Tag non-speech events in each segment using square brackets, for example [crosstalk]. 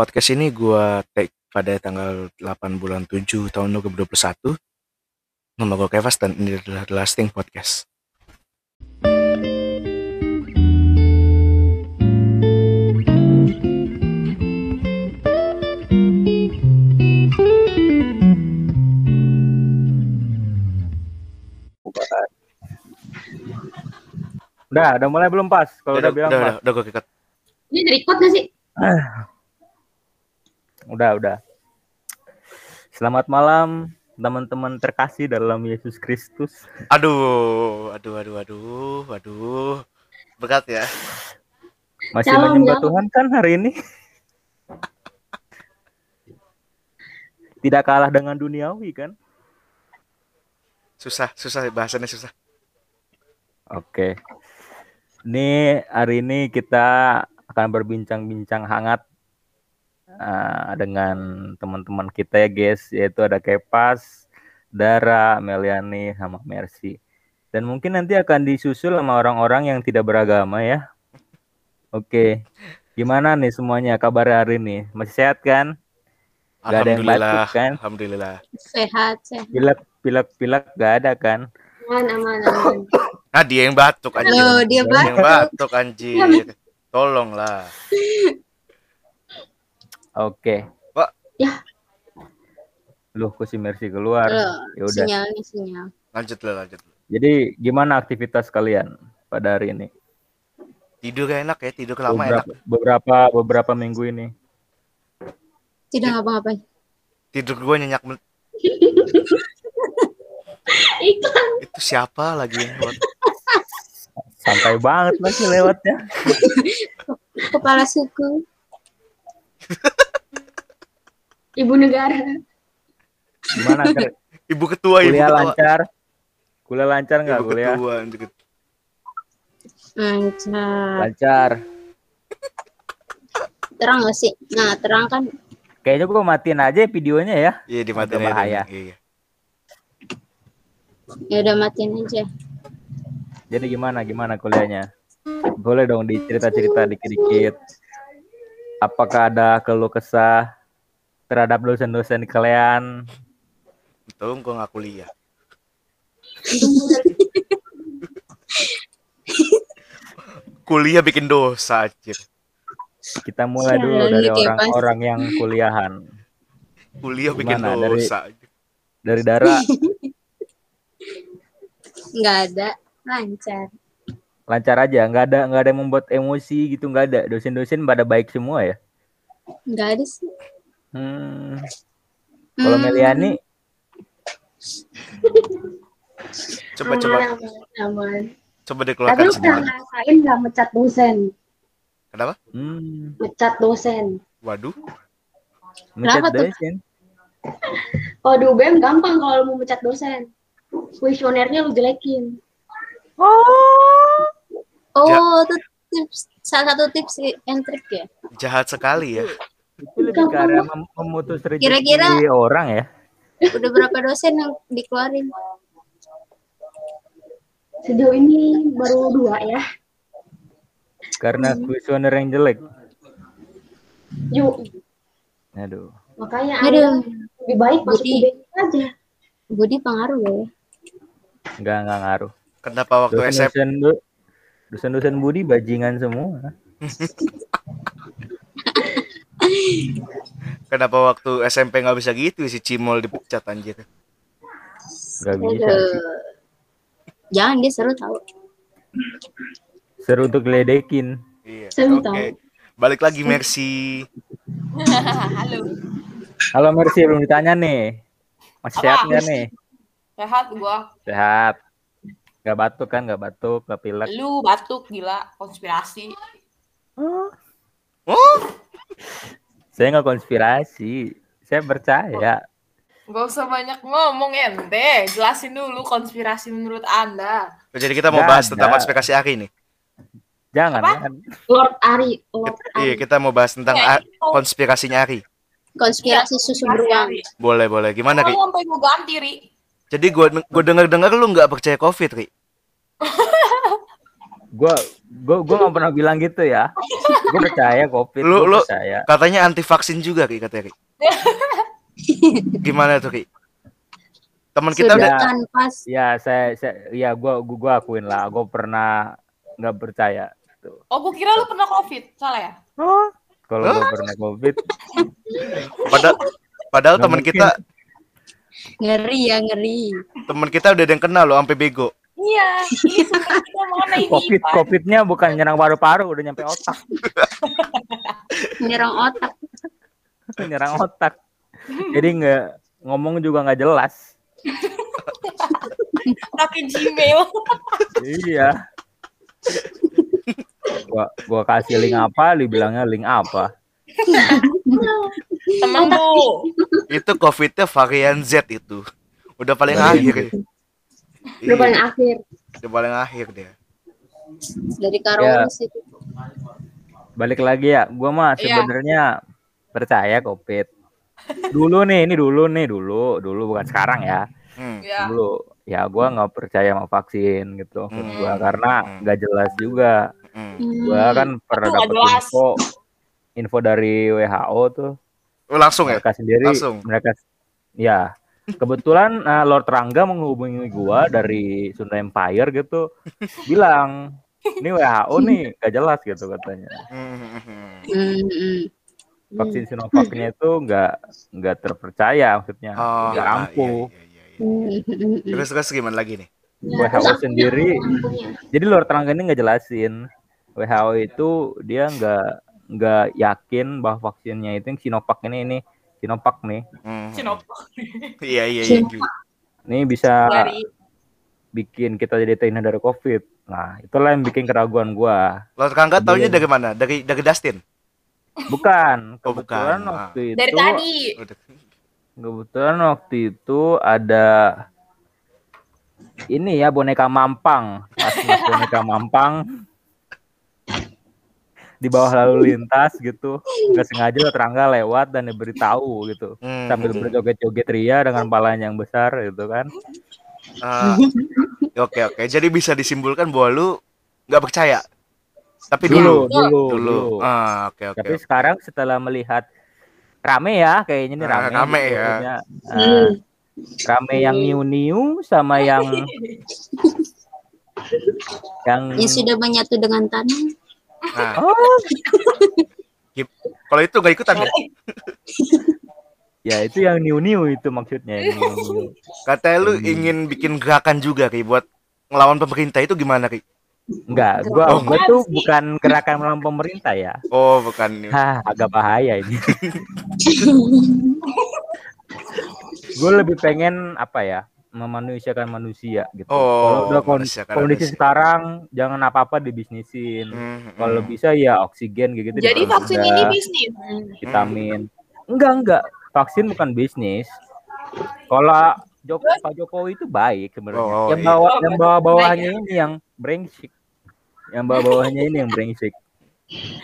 podcast ini gua take pada tanggal 8 bulan 7 tahun 2021. Nama gue Kevas dan ini adalah The Lasting Podcast. Udah, udah mulai belum pas? Kalau udah, bilang udah, pas. udah, udah gue kekat. Ini dari record gak sih? Udah, udah. Selamat malam teman-teman terkasih dalam Yesus Kristus. Aduh, aduh, aduh, aduh, aduh. Berat ya. Masih Shalom, menyembah shalom. Tuhan kan hari ini? [laughs] Tidak kalah dengan duniawi kan? Susah, susah bahasannya susah. Oke. Ini hari ini kita akan berbincang-bincang hangat uh, dengan teman-teman kita ya guys, yaitu ada Kepas, Dara, Meliani, sama Mercy. Dan mungkin nanti akan disusul sama orang-orang yang tidak beragama ya. Oke. Gimana nih semuanya kabar hari ini? Masih sehat kan? Gak ada yang Alhamdulillah, batuk, kan? alhamdulillah. Sehat, sehat. Pilek, pilek, pilek gak ada kan? Aman, aman, aman. Ah, dia yang batuk anjir. Loh, dia Dia yang batuk. batuk anjir. [laughs] Tolonglah. Oke. Pak. Ya. Loh, kok si Mercy keluar? Loh, Ya udah. sinyal nih, sinyal. Lanjut lah, lanjut. Jadi gimana aktivitas kalian pada hari ini? Tidur enak ya, tidur lama enak. beberapa, beberapa beberapa minggu ini. Tidak ngapa-ngapain. Tidur gue nyenyak [laughs] Iklan. Itu siapa lagi yang? Santai banget masih lewatnya. Kepala suku. Ibu negara. Gimana? Ibu ketua, ibu kuliah ketua. lancar? Kuliah lancar nggak Ibu kuliah? ketua. Lancar. Lancar. Terang gak sih? Nah, terang kan. Kayaknya gua matiin aja videonya ya. Iya dimatiin bahaya. Iya. Ya udah matiin aja. Jadi gimana gimana kuliahnya? Boleh dong dicerita-cerita dikit-dikit. Apakah ada keluh kesah terhadap dosen-dosen kalian? Untung gue gak kuliah. [laughs] kuliah bikin dosa anjir. Kita mulai dulu Sialan dari orang-orang yang kuliahan. Kuliah bikin Gimana, dari- dosa. anjir. Dari Dara, [laughs] Nggak ada. Lancar. Lancar aja, nggak ada nggak ada yang membuat emosi gitu, nggak ada. Dosen-dosen pada baik semua ya. Nggak ada sih. Hmm. Kalau Hmm, Meliani, Coba aman, coba aman, aman. coba Tapi dikeluarkan lu pernah semua. ngerasain nggak mecat dosen? Kenapa? hmm, Mecat dosen. Waduh. mecat Kenapa tuh? dosen. Kalau di UBM gampang kalau mau mecat dosen. Kuesionernya lu jelekin. Oh, itu tips. Salah satu tips and trick ya. Jahat sekali ya. Itu lebih ke arah mem- memutus rezeki Kira-kira- orang ya. Udah berapa dosen yang dikeluarin? Sejauh ini baru dua ya. Karena Hmm. kuesioner yang jelek. Yuk, Aduh. makanya Aduh, lebih baik masuk Budi. Aja. Budi pengaruh ya. Enggak enggak ngaruh. Kenapa waktu SMP dosen-dosen Budi bajingan semua. kenapa waktu SMP nggak bisa gitu si Cimol dipecat anjir. Enggak bisa. Aduh. Jangan dia seru tahu. Seru untuk ledekin. Iya. Saya Oke. tahu. Balik lagi Mercy. [laughs] Halo, Halo Mercy belum ditanya nih. Masih Apa? sehat nggak nih? sehat gua. Sehat. Gak batuk kan? Gak batuk, gak pilek. Lu batuk gila, konspirasi. Oh, Saya nggak konspirasi. Saya percaya. Gak usah banyak ngomong ente, jelasin dulu konspirasi menurut Anda. jadi kita mau Nggak bahas tentang ada. konspirasi Ari nih. Jangan Apa? kan? Lord Ari, Lord Iya, Ari. kita mau bahas tentang Ya, konspirasinya Ari. Konspirasi susu beruang. Boleh, boleh. Gimana, Ri? Kamu sampai ganti, Ri. Jadi gue gue denger dengar lu nggak percaya covid, Ri. [laughs] Gua gua gua nggak pernah bilang gitu ya. Gua percaya covid. Lu- gua lu- percaya. Katanya anti vaksin juga Ki katanya Ki. [laughs] Gimana tuh Ki? Teman kita Sudah udah kan pas. Ya saya, saya ya gua gua, gua akuin lah. Gua pernah nggak percaya. Tuh. Oh, gue kira lu pernah covid. Salah ya? Kalau gua pernah covid, padahal padahal teman kita Ngeri ya, ngeri. teman kita udah ada yang kenal loh sampai bego. Iya, ini sumpah kita mana ini, covid covidnya bukan nyerang paru-paru, udah nyampe otak, [laughs] Menyerang otak. [laughs] nyerang otak. Jadi nggak ngomong juga nggak jelas. [laughs] Pakai Gmail. iya. Gua gua kasih link apa, dibilangnya link apa. Temen tuh. Itu covidnya varian Z itu. Udah paling akhir. Z. ya. Udah paling Iya, akhir. udah paling akhir dia. Dari Karolus itu. Balik lagi ya, gua mah Iya. sebenarnya percaya covid. Dulu nih, ini dulu nih, dulu, dulu bukan sekarang ya. Hmm. Ya. Dulu ya gua nggak percaya sama vaksin gitu Hmm. gua karena Hmm. nggak jelas juga. Hmm. Gua kan pernah Aduh, nggak dapat info info dari WHO tuh Oh, langsung ya? mereka sendiri Langsung. mereka ya kebetulan uh, Lord Rangga menghubungi gua dari Sunda Empire gitu bilang ini WHO nih gak jelas gitu katanya Hmm. Hmm, hmm. vaksin Sinovacnya itu nggak nggak terpercaya maksudnya Oh, nggak iya, ampuh iya, iya, iya. Hmm, hmm, hmm. Terus terus gimana lagi nih? Ya, WHO sendiri jadi Lord Rangga ini nggak jelasin WHO itu dia nggak nggak yakin bahwa vaksinnya itu yang Sinovac ini ini Sinovac nih Hmm. Sinovac. Iya iya iya. ini bisa Dari bikin kita jadi terhindar dari COVID. Nah, itulah yang bikin keraguan gua. Lord Rangga taunya dari mana? Dari dari Dustin. Bukan, Oh, kebetulan bukan. waktu itu dari tadi. Kebetulan waktu itu ada ini ya boneka mampang, mas [laughs] boneka mampang di bawah lalu lintas gitu, nggak sengaja terangga lewat dan diberitahu gitu, Hmm. sambil berjoget-joget ria dengan palanya yang besar gitu kan. Ah, Oke oke. Jadi bisa disimpulkan bahwa lu nggak percaya. Tapi Dulu, dulu. dulu, Dulu. dulu. Ah, oke oke. Tapi sekarang setelah melihat rame ya kayaknya nih Ah, rame. rame gitu, ya. Hmm. rame yang new new sama yang [laughs] yang Yang sudah menyatu dengan tanah. Nah, oh kalau itu nggak ikutan ya? [laughs] ya itu yang new new itu maksudnya new new. [laughs] Katanya lu Hmm. ingin bikin gerakan juga Ki buat ngelawan pemerintah itu gimana Ki? Enggak, gua Oh, gua tuh bukan gerakan melawan pemerintah ya. Oh, bukan. Hah, agak bahaya ini. [laughs] gue lebih pengen apa ya? Memanusiakan manusia gitu. Oh, Kalau udah kondisi manusia. sekarang jangan apa-apa dibisnisin. Hmm, Kalau hmm. bisa ya oksigen gitu. Jadi vaksin ini bisnis. vitamin. Enggak, enggak. Vaksin bukan bisnis. Kalau Joko, Pak Jokowi itu baik sebenarnya. Oh, yang iya. bawa Oh, yang bawa bawahnya Baik ini yang brengsek. Yang bawa bawahnya ini yang brengsek.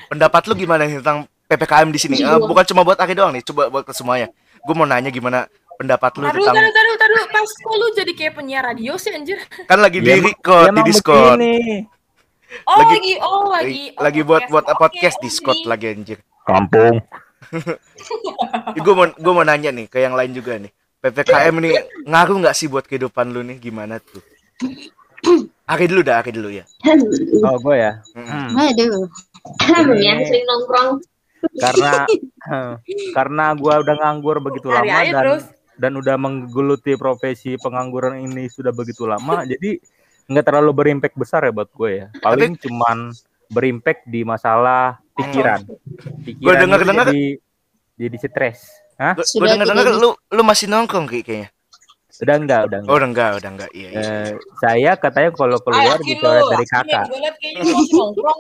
pendapat lu gimana tentang PPKM di sini? Eh, bukan cuma buat Aki doang nih, coba buat ke semuanya. Gue mau nanya gimana pendapat lu Taruh, tentang taruh, taruh, taruh. Pas kok lu jadi kayak penyiar radio sih anjir. kan lagi di Ya, record di Discord. begini. Oh, Lagi- lagi, oh, lagi. lagi oh, buat buat Oke, podcast oke, Discord lagi anjir. Kampung. [laughs] Gue mau gue mau nanya nih ke yang lain juga nih. PPKM ini ngaruh nggak sih buat kehidupan lu nih? Gimana tuh? [clears throat] Aki dulu dah, Aki dulu ya. Oh, gue ya. Mm. Hmm. Waduh. [clears throat] yang sering nongkrong. karena [laughs] karena gua udah nganggur begitu lama dan terus. Dan udah menggeluti profesi pengangguran ini sudah begitu lama [laughs] jadi nggak terlalu berimpact besar ya buat gue ya paling cuman berimpact di masalah pikiran pikiran itu dengar-dengar- jadi jadi stres Hah? Gue denger denger tidak lu lu masih nongkrong kayaknya. udah enggak udah enggak Oh, udah enggak, udah enggak. Iya, iya. Eh, saya katanya kalau keluar Ayo, dicoret dari kakak Gue liat kayaknya lu masih nongkrong.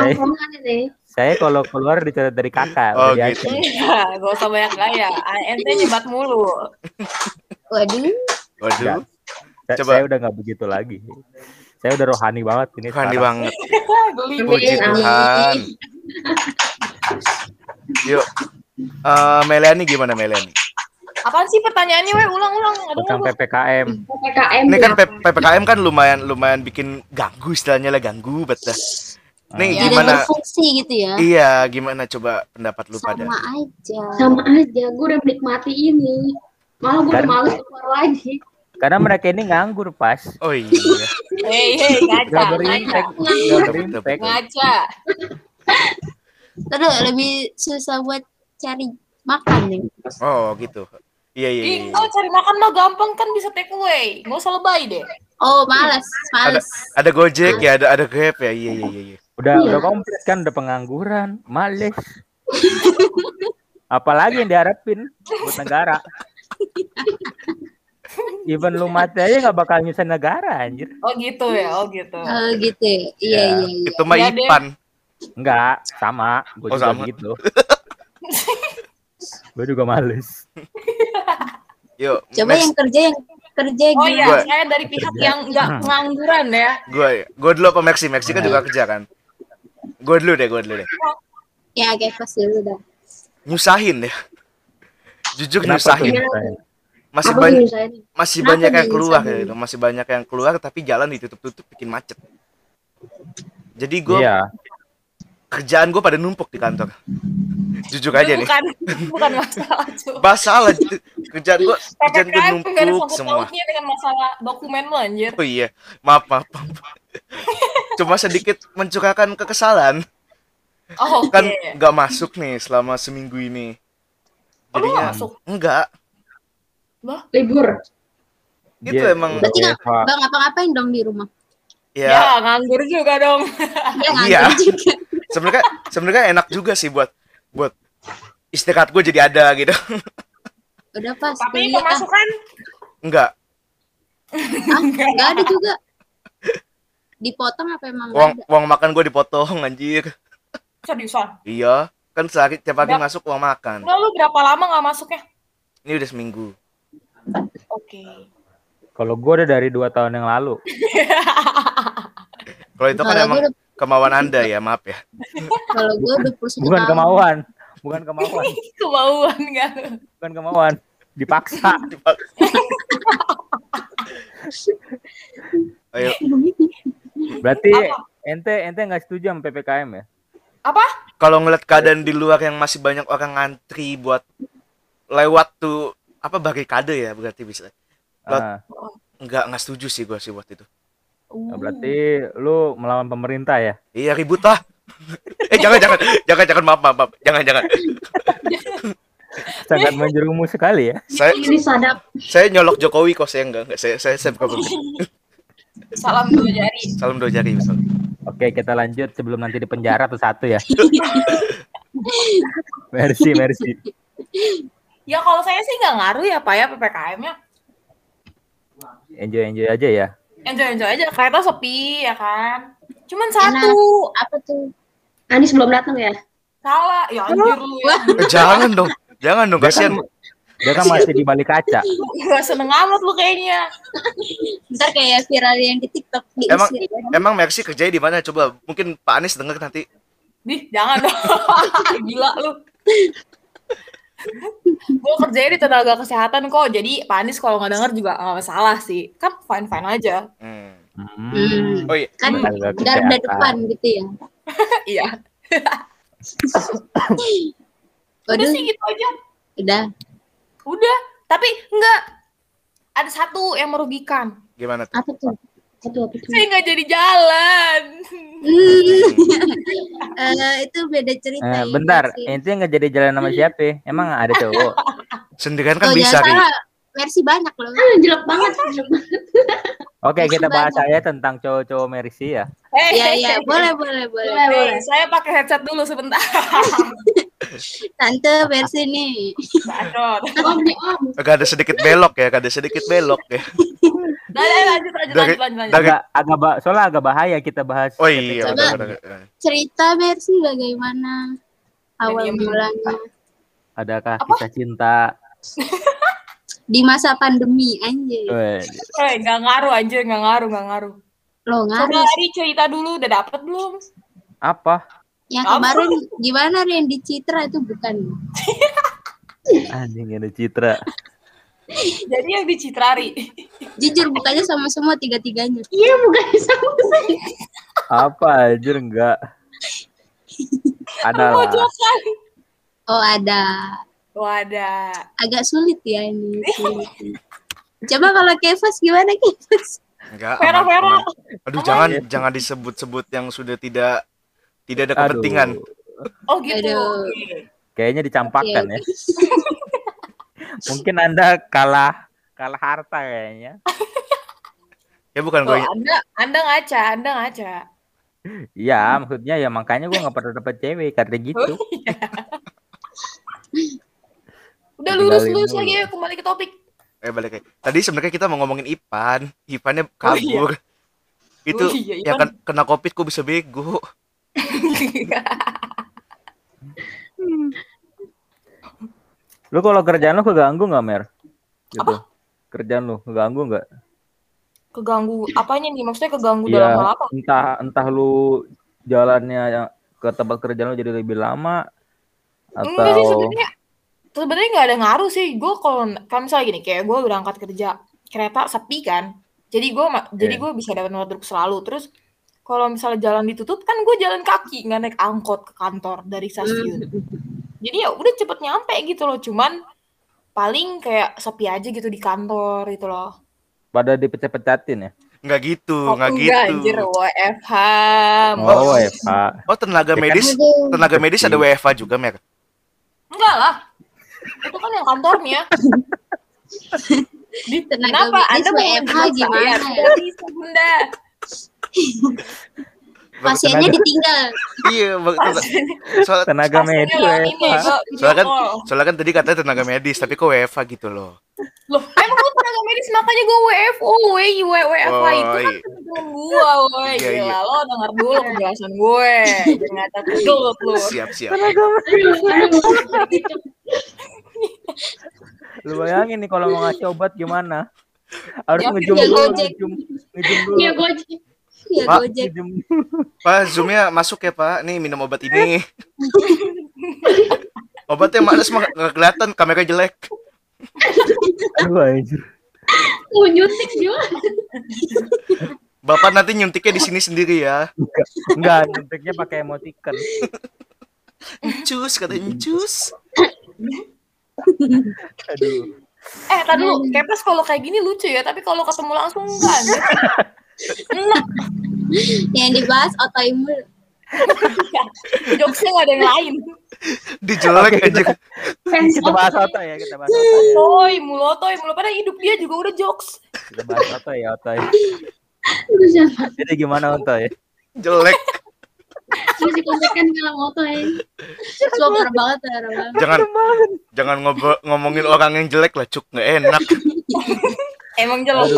[laughs] Eh. Saya kalau keluar dicoret dari kakak Oh, gitu. Enggak, gak usah banyak gaya. Ente nyebat mulu. Waduh. Waduh, Sa- Coba. saya udah nggak begitu lagi saya udah rohani banget ini keren sekarang. banget. [laughs] Puji. Tuhan. Yuk. Eh Meliani gimana Meliani? Apaan sih pertanyaannya, we? Ulang-ulang. Ada tentang? PPKM. PPKM Ini kan PPKM kan lumayan lumayan bikin ganggu istilahnya lah ganggu betul. Nih Tidak gimana? berfungsi gitu ya. Iya, gimana coba pendapat lu pada? Sama aja. Sama aja, gue udah menikmati ini. Malah gue udah males keluar lagi. Karena mereka ini nganggur pas. Oh iya. Hei, hei, Gak ngaca, ngaca. gak berimpact. Ngaca. Terus lebih susah buat cari makan nih. Oh gitu. Iya iya. Ih, iya. enggak cari makan mah gampang kan bisa take away. Nggak usah lebay deh. Oh, malas, malas. Ada Gojek ya, ada ada Grab ya. Iya iya iya. Iya. Udah Iya. udah komplit kan udah pengangguran, males. Apalagi yang diharapin buat negara. Even lu mati aja nggak bakal nyusahin negara anjir. Oh gitu ya, oh gitu. Oh, gitu ya. Iya, Ya. iya, iya. Itu mah Iya. Ipan. Enggak, sama. Gue Oh, juga sama. gitu. [laughs] gue juga males. Yuk, Coba next. yang kerja yang kerja Oh gimana? iya, Gua- saya dari pihak yang nggak pengangguran ya. gue gue dulu apa Maxi? Maxi kan juga kerja kan? Gue dulu deh, gue dulu deh. Ya, kayak pas dulu dah. Nyusahin ya. Jujur Kenapa tuh? nyusahin. Masih Apa banyak nyusahin? masih Kenapa banyak yang keluar nyusahin? gitu. Masih banyak yang keluar tapi jalan ditutup-tutup bikin macet. Jadi gue Iya. Kerjaan gue pada numpuk di kantor. Jujur aja Itu nih. bukan [laughs] bukan masalah cuy. Masalah kerjaan gue kerjaan gue numpuk semua. dengan masalah dokumen lo anjir. Oh iya, maaf maaf. maaf. Cuma sedikit mencurahkan kekesalan. Oh, oke. Kan nggak masuk nih selama seminggu ini. Oh, Jadinya masuk? enggak. Libur. Itu Dia- emang Berarti nggak WFH. nggak ngapa-ngapain dong di rumah. Ya, ya nganggur juga dong. Ya, Iya. nganggur juga. Sebenarnya sebenarnya enak juga sih buat buat istirahat gue jadi ada gitu. Udah pas. Tapi kuliah. pemasukan Enggak, Ah, nggak ada juga. Dipotong apa emang uang ada? uang makan gue dipotong anjir. seriusan. Iya, kan sehari tiap hari masuk uang makan. Enggak lu berapa lama nggak masuknya? Ini udah seminggu. Oke. Kalau gue udah dari dua tahun yang lalu. [laughs] Kalau itu kan emang udah, kemauan anda ya, maaf ya. kalau gue udah satu Bukan tahun. kemauan, bukan kemauan, [laughs] Kemauan kan. bukan kemauan. Dipaksa. [laughs] Ayo, Berarti Apa? ente ente nggak setuju sama ppkm ya? Apa? kalau ngeliat keadaan di luar yang masih banyak orang ngantri buat lewat tuh apa barikade ya berarti bisa. Ah, Enggak, enggak setuju sih gue sih buat itu. Nah berarti lu melawan pemerintah ya? Iya ribut lah. [laughs] eh jangan jangan jangan jangan maaf maaf, maaf. jangan jangan. Sangat [laughs] menjerumus sekali ya. Saya Ini sadap. saya nyolok Jokowi kok saya enggak enggak saya saya saya bukan Salam dua jari. salam dua jari misal. Oke, kita lanjut sebelum nanti di penjara tuh satu ya. [laughs] Mercy, mercy. Ya kalau saya sih nggak ngaruh ya Pak ya PPKM-nya. Enjoy enjoy aja ya. Enjoy-enjoy aja. Kereta sepi ya kan. Cuman satu. Apa tuh? Anis belum datang ya? Salah. Ya anjir lu ya. Eh, jangan dong. Jangan dong Dia kan, kasihan. dia kan masih di balik kaca. Gak seneng amat lu kayaknya. [laughs] Ntar kayak viral yang di TikTok Emang diusir. emang Mercy kerjanya di mana coba? Mungkin Pak Anies denger nanti. Dih, jangan dong. [laughs] Gila lu. Gue kerjanya di tenaga kesehatan kok. Jadi Pak Anies kalau nggak denger juga nggak masalah sih. Kan fine-fine aja. Hmm. Hmm. Oh iya, Kan garda depan gitu ya. [laughs] Iya. [laughs] Udah sih gitu aja. udah. Udah. Tapi enggak. Ada satu yang merugikan. gimana tuh? Apa tuh? Satu apa tuh? Saya nggak jadi jalan. [laughs] Eh, itu beda cerita. Eh, ya, bentar, Mercy. ente nggak jadi jalan sama siapa? Emang ada cowok? [laughs] Sendirian kan Tuh, bisa, Ri. salah. Versi banyak loh. Ah, jelek banget. Oke, Masih kita bahas banyak. saya tentang cowok-cowok Mercy ya. Eh, Iya, iya, boleh, boleh, boleh. Boleh, boleh. Eh, saya pakai headset dulu sebentar. [laughs] Tante versi nih. Agak ada sedikit belok ya, agak ada sedikit belok ya. Nah, eh, lanjut, lanjut, Dari- lanjut, lanjut, lanjut. dari- Agak agak ba- soalnya agak bahaya kita bahas. Oh iya, Coba. Cerita versi bagaimana awal mulanya Adakah kisah cinta? [laughs] di masa pandemi anjir. Eh, nggak ngaruh anjir, nggak ngaruh, nggak ngaruh. Lo Coba ngaruh. Ari cerita dulu, udah dapet belum? Apa? Yang Apa? kemarin gimana Ren di Citra itu bukan. [laughs] Anjing ada Citra. [laughs] Jadi yang dicitrari. Jujur bukannya sama semua tiga-tiganya. Iya bukan sama saya. Apa anjir enggak? Ada lah. Pojokan. Oh ada. Agak sulit ya ini. [laughs] Coba kalau Kevas gimana Kevas? Enggak. Vera, Vera. Aduh, jangan jangan disebut-sebut yang sudah tidak tidak ada Aduh. kepentingan. Oh gitu. Aduh. Oke. Kayaknya dicampakkan ya. [laughs] Mungkin Anda kalah kalah harta kayaknya. [laughs] Ya bukan Oh, gue. anda, anda ngaca, anda ngaca. Iya, maksudnya ya makanya gua nggak pernah dapet cewek karena gitu. [laughs] Udah Tinggalin lurus lurus dulu. lagi ayo kembali ke topik. Eh balik lagi. Tadi sebenarnya kita mau ngomongin Ipan. Ipannya Oh, kabur. [laughs] Itu Oh, iya, yang Ipan. kan- kena covid kok bisa bego. Lu kalau kerjaan lu keganggu nggak Mer? Gitu. Apa? Kerjaan lu keganggu nggak? keganggu apanya nih? Maksudnya keganggu Iya, dalam hal apa? entah entah lu jalannya yang ke tempat kerjaan lu jadi lebih lama Enggak sih atau sebenarnya. Sebenarnya nggak ada ngaruh sih. Gue kalau kan misalnya gini, kayak gue berangkat kerja kereta sepi kan. Jadi gue jadi Iya. gue bisa dapat nomor duduk selalu. Terus kalau misalnya jalan ditutup kan gue jalan kaki nggak naik angkot ke kantor dari stasiun. [laughs] Jadi ya udah cepet nyampe gitu loh. Cuman paling kayak sepi aja gitu di kantor gitu loh. pada dipecah-pecatin ya? Nggak gitu, Oh, nggak enggak, gitu. anjir, WFH. Oh, WFH. Oh, tenaga Ya kan? medis, Aduh. tenaga medis ada WFH juga, Mer. Enggak lah. Itu kan yang kantornya. [laughs] Di, Tenaga kenapa? medis Anda mau WFH gimana saya? ya? Bisa, Bunda. [laughs] Pasiennya ditinggal. Iya, soal- Tenaga medis Soalnya kan, soalnya kan tadi katanya tenaga medis, tapi kok WFH gitu loh. Loh, emang lu tenaga medis makanya gue WFO, wey, WFH Oh, itu kan iya. temen gue, wey. Iya, Gila, iya. lo denger dulu [laughs] penjelasan gue. Jangan lu. Siap, siap. [laughs] Lu bayangin nih kalau mau ngasih obat gimana? Harus Ya, ngejum ya, dulu, ngejum, ngejum dulu. Iya gojek. Ya Pak. Gojek. Ngejum. [laughs] Pak, zoomnya masuk ya, Pak. Nih, minum obat ini. [laughs] Obatnya mana semua nggak kelihatan, kamera jelek. Aduh, anjir. Mau nyuntik juga. Bapak nanti nyuntiknya di sini sendiri ya. Enggak, nyuntiknya pakai emoticon. Cus, katanya cus. Aduh. Eh, tadi dulu, Kepes kalau kayak gini lucu ya, tapi kalau ketemu langsung enggak. [laughs] Yang dibahas autoimun. Jokesnya nggak ada yang lain. Dijelek aja. Fans Kita bahas oto ya, kita bahas ya. Toy, mulotoy, mulu pada hidup dia juga udah jokes. Kita bahas oto ya, oto ya. Jadi gimana oto ya? Jelek. Masih kontekan kalau ya. Semua parah banget, parah banget. Jangan jangan ngobrol, ngomongin orang yang jelek lah, cuk. Nggak enak. [laughs] Emang jelas.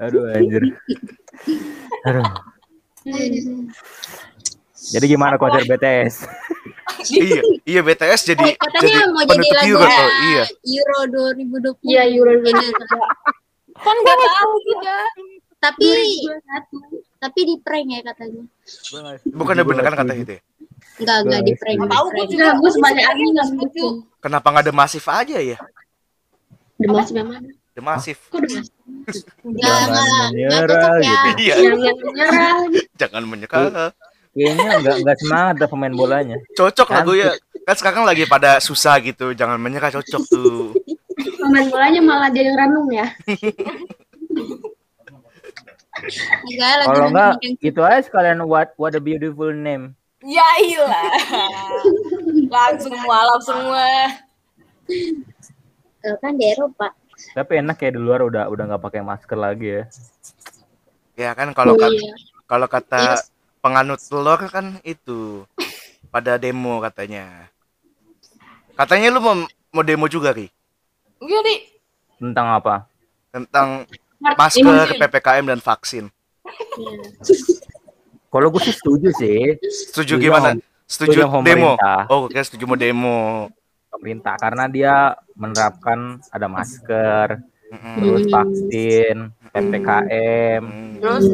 Aduh. Anjir. Aduh. Jadi gimana konser BTS? iya, iya BTS jadi Eh, katanya jadi mau jadi lagu Euro tuh. Iya. Euro 2020. Iya, Euro Bener. Kan nggak tahu juga. Tapi 2021. tapi di prank ya katanya. Bukannya beneran kata itu ya? Enggak, enggak di prank. Tahu gue juga. Enggak, gue Gue sebagai sebenarnya admin nggak setuju. Kenapa nggak ada masif aja ya? Demas memang. The masif. Kok demas? Jangan menyerah, ya. gitu. Iya, Jangan menyerah. jangan menyerah. Kayaknya enggak enggak semangat dah pemain bolanya. Cocok lagu ya. Kan sekarang lagi pada susah gitu. Jangan menyerah cocok tuh. Pemain bolanya malah jadi renung ya. Enggak, lagu Kalau enggak yang itu aja sekalian what what a beautiful name. Ya ilah. Langsung mualaf semua. Kan di Eropa. Tapi enak ya di luar udah udah nggak pakai masker lagi ya. Ya kan kalau kat- Iya. kalau kata Yes. penganut telur kan itu pada demo katanya. Katanya lu mau, mau demo juga, Ri? Iya, Di. Tentang apa? Tentang masker. PPKM dan vaksin. Iya. [laughs] Kalau gue sih setuju sih. Setuju gimana? Setuju setuju sama demo? Oh, kira setuju mau demo. Pemerintah karena dia menerapkan ada masker, Mm-mm. terus vaksin, PPKM. Mm. Terus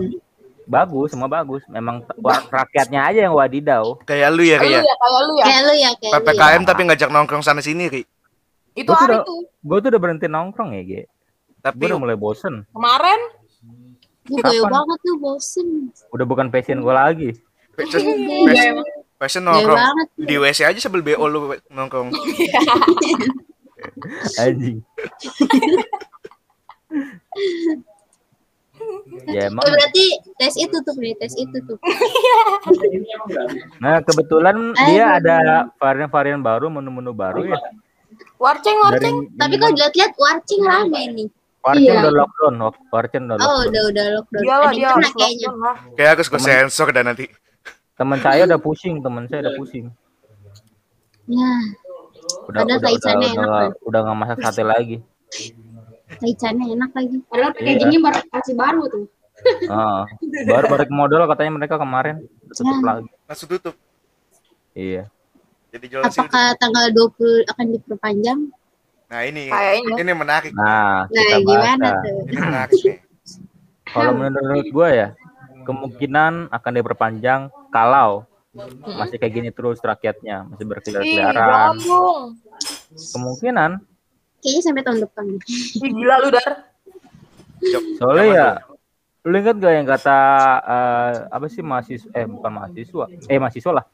Bagus, semua bagus. Memang rakyatnya aja yang wadidaw. Kayak lu ya, lu ya? ya kayak lu ya. Kayak lu ya, kayak lu ya. PPKM tapi ngajak nongkrong sana sini, Ri. Itu Gua hari udah- tuh. Gue tuh udah berhenti nongkrong ya, Ge. Tapi Gue udah mulai bosen. Kemarin Gue banget tuh bosen. Udah bukan passion gue lagi. fashion, Goyo fashion, fashion goyo nongkrong banget. di WC aja sambil BO lu nongkrong. [laughs] Anjing. ya emang. Ya, berarti tes itu tuh, nih, tes itu tuh. Nah kebetulan dia ada varian-varian baru, menu-menu baru ya. warceng Dari warceng. Tapi kalau dilihat-lihat warcing rame nih. Warcen Iya. udah lockdown, Wak- Warcen udah Oh, lockdown. udah udah lockdown. Dia Ada dia kena kayaknya. Kayak harus gue sensor dan nanti. Teman saya udah pusing, teman saya udah pusing. Ya, Udah Padahal udah udah udah, enak nggak- udah nggak masak sate lagi. taichannya enak lagi. Padahal packagingnya baru masih baru tuh. Ah, [laughs] baru balik modal katanya mereka kemarin tutup Ya. lagi. Langsung tutup. Iya. Jadi jualan sini. Apakah tanggal 20 akan diperpanjang? Nah ini, Kayaknya. ini menarik. Nah, Nah, kita gimana tuh? Ini menarik nih. Kalau menurut gue ya, kemungkinan akan diperpanjang kalau masih kayak gini terus rakyatnya masih Ih, berkeliaran. Kemungkinan. Kayaknya sampai tahun depan. Ih, gila lu dar. soalnya ya. lu ingat gak yang kata eh, apa sih mahasiswa eh bukan mahasiswa. Eh mahasiswa lah.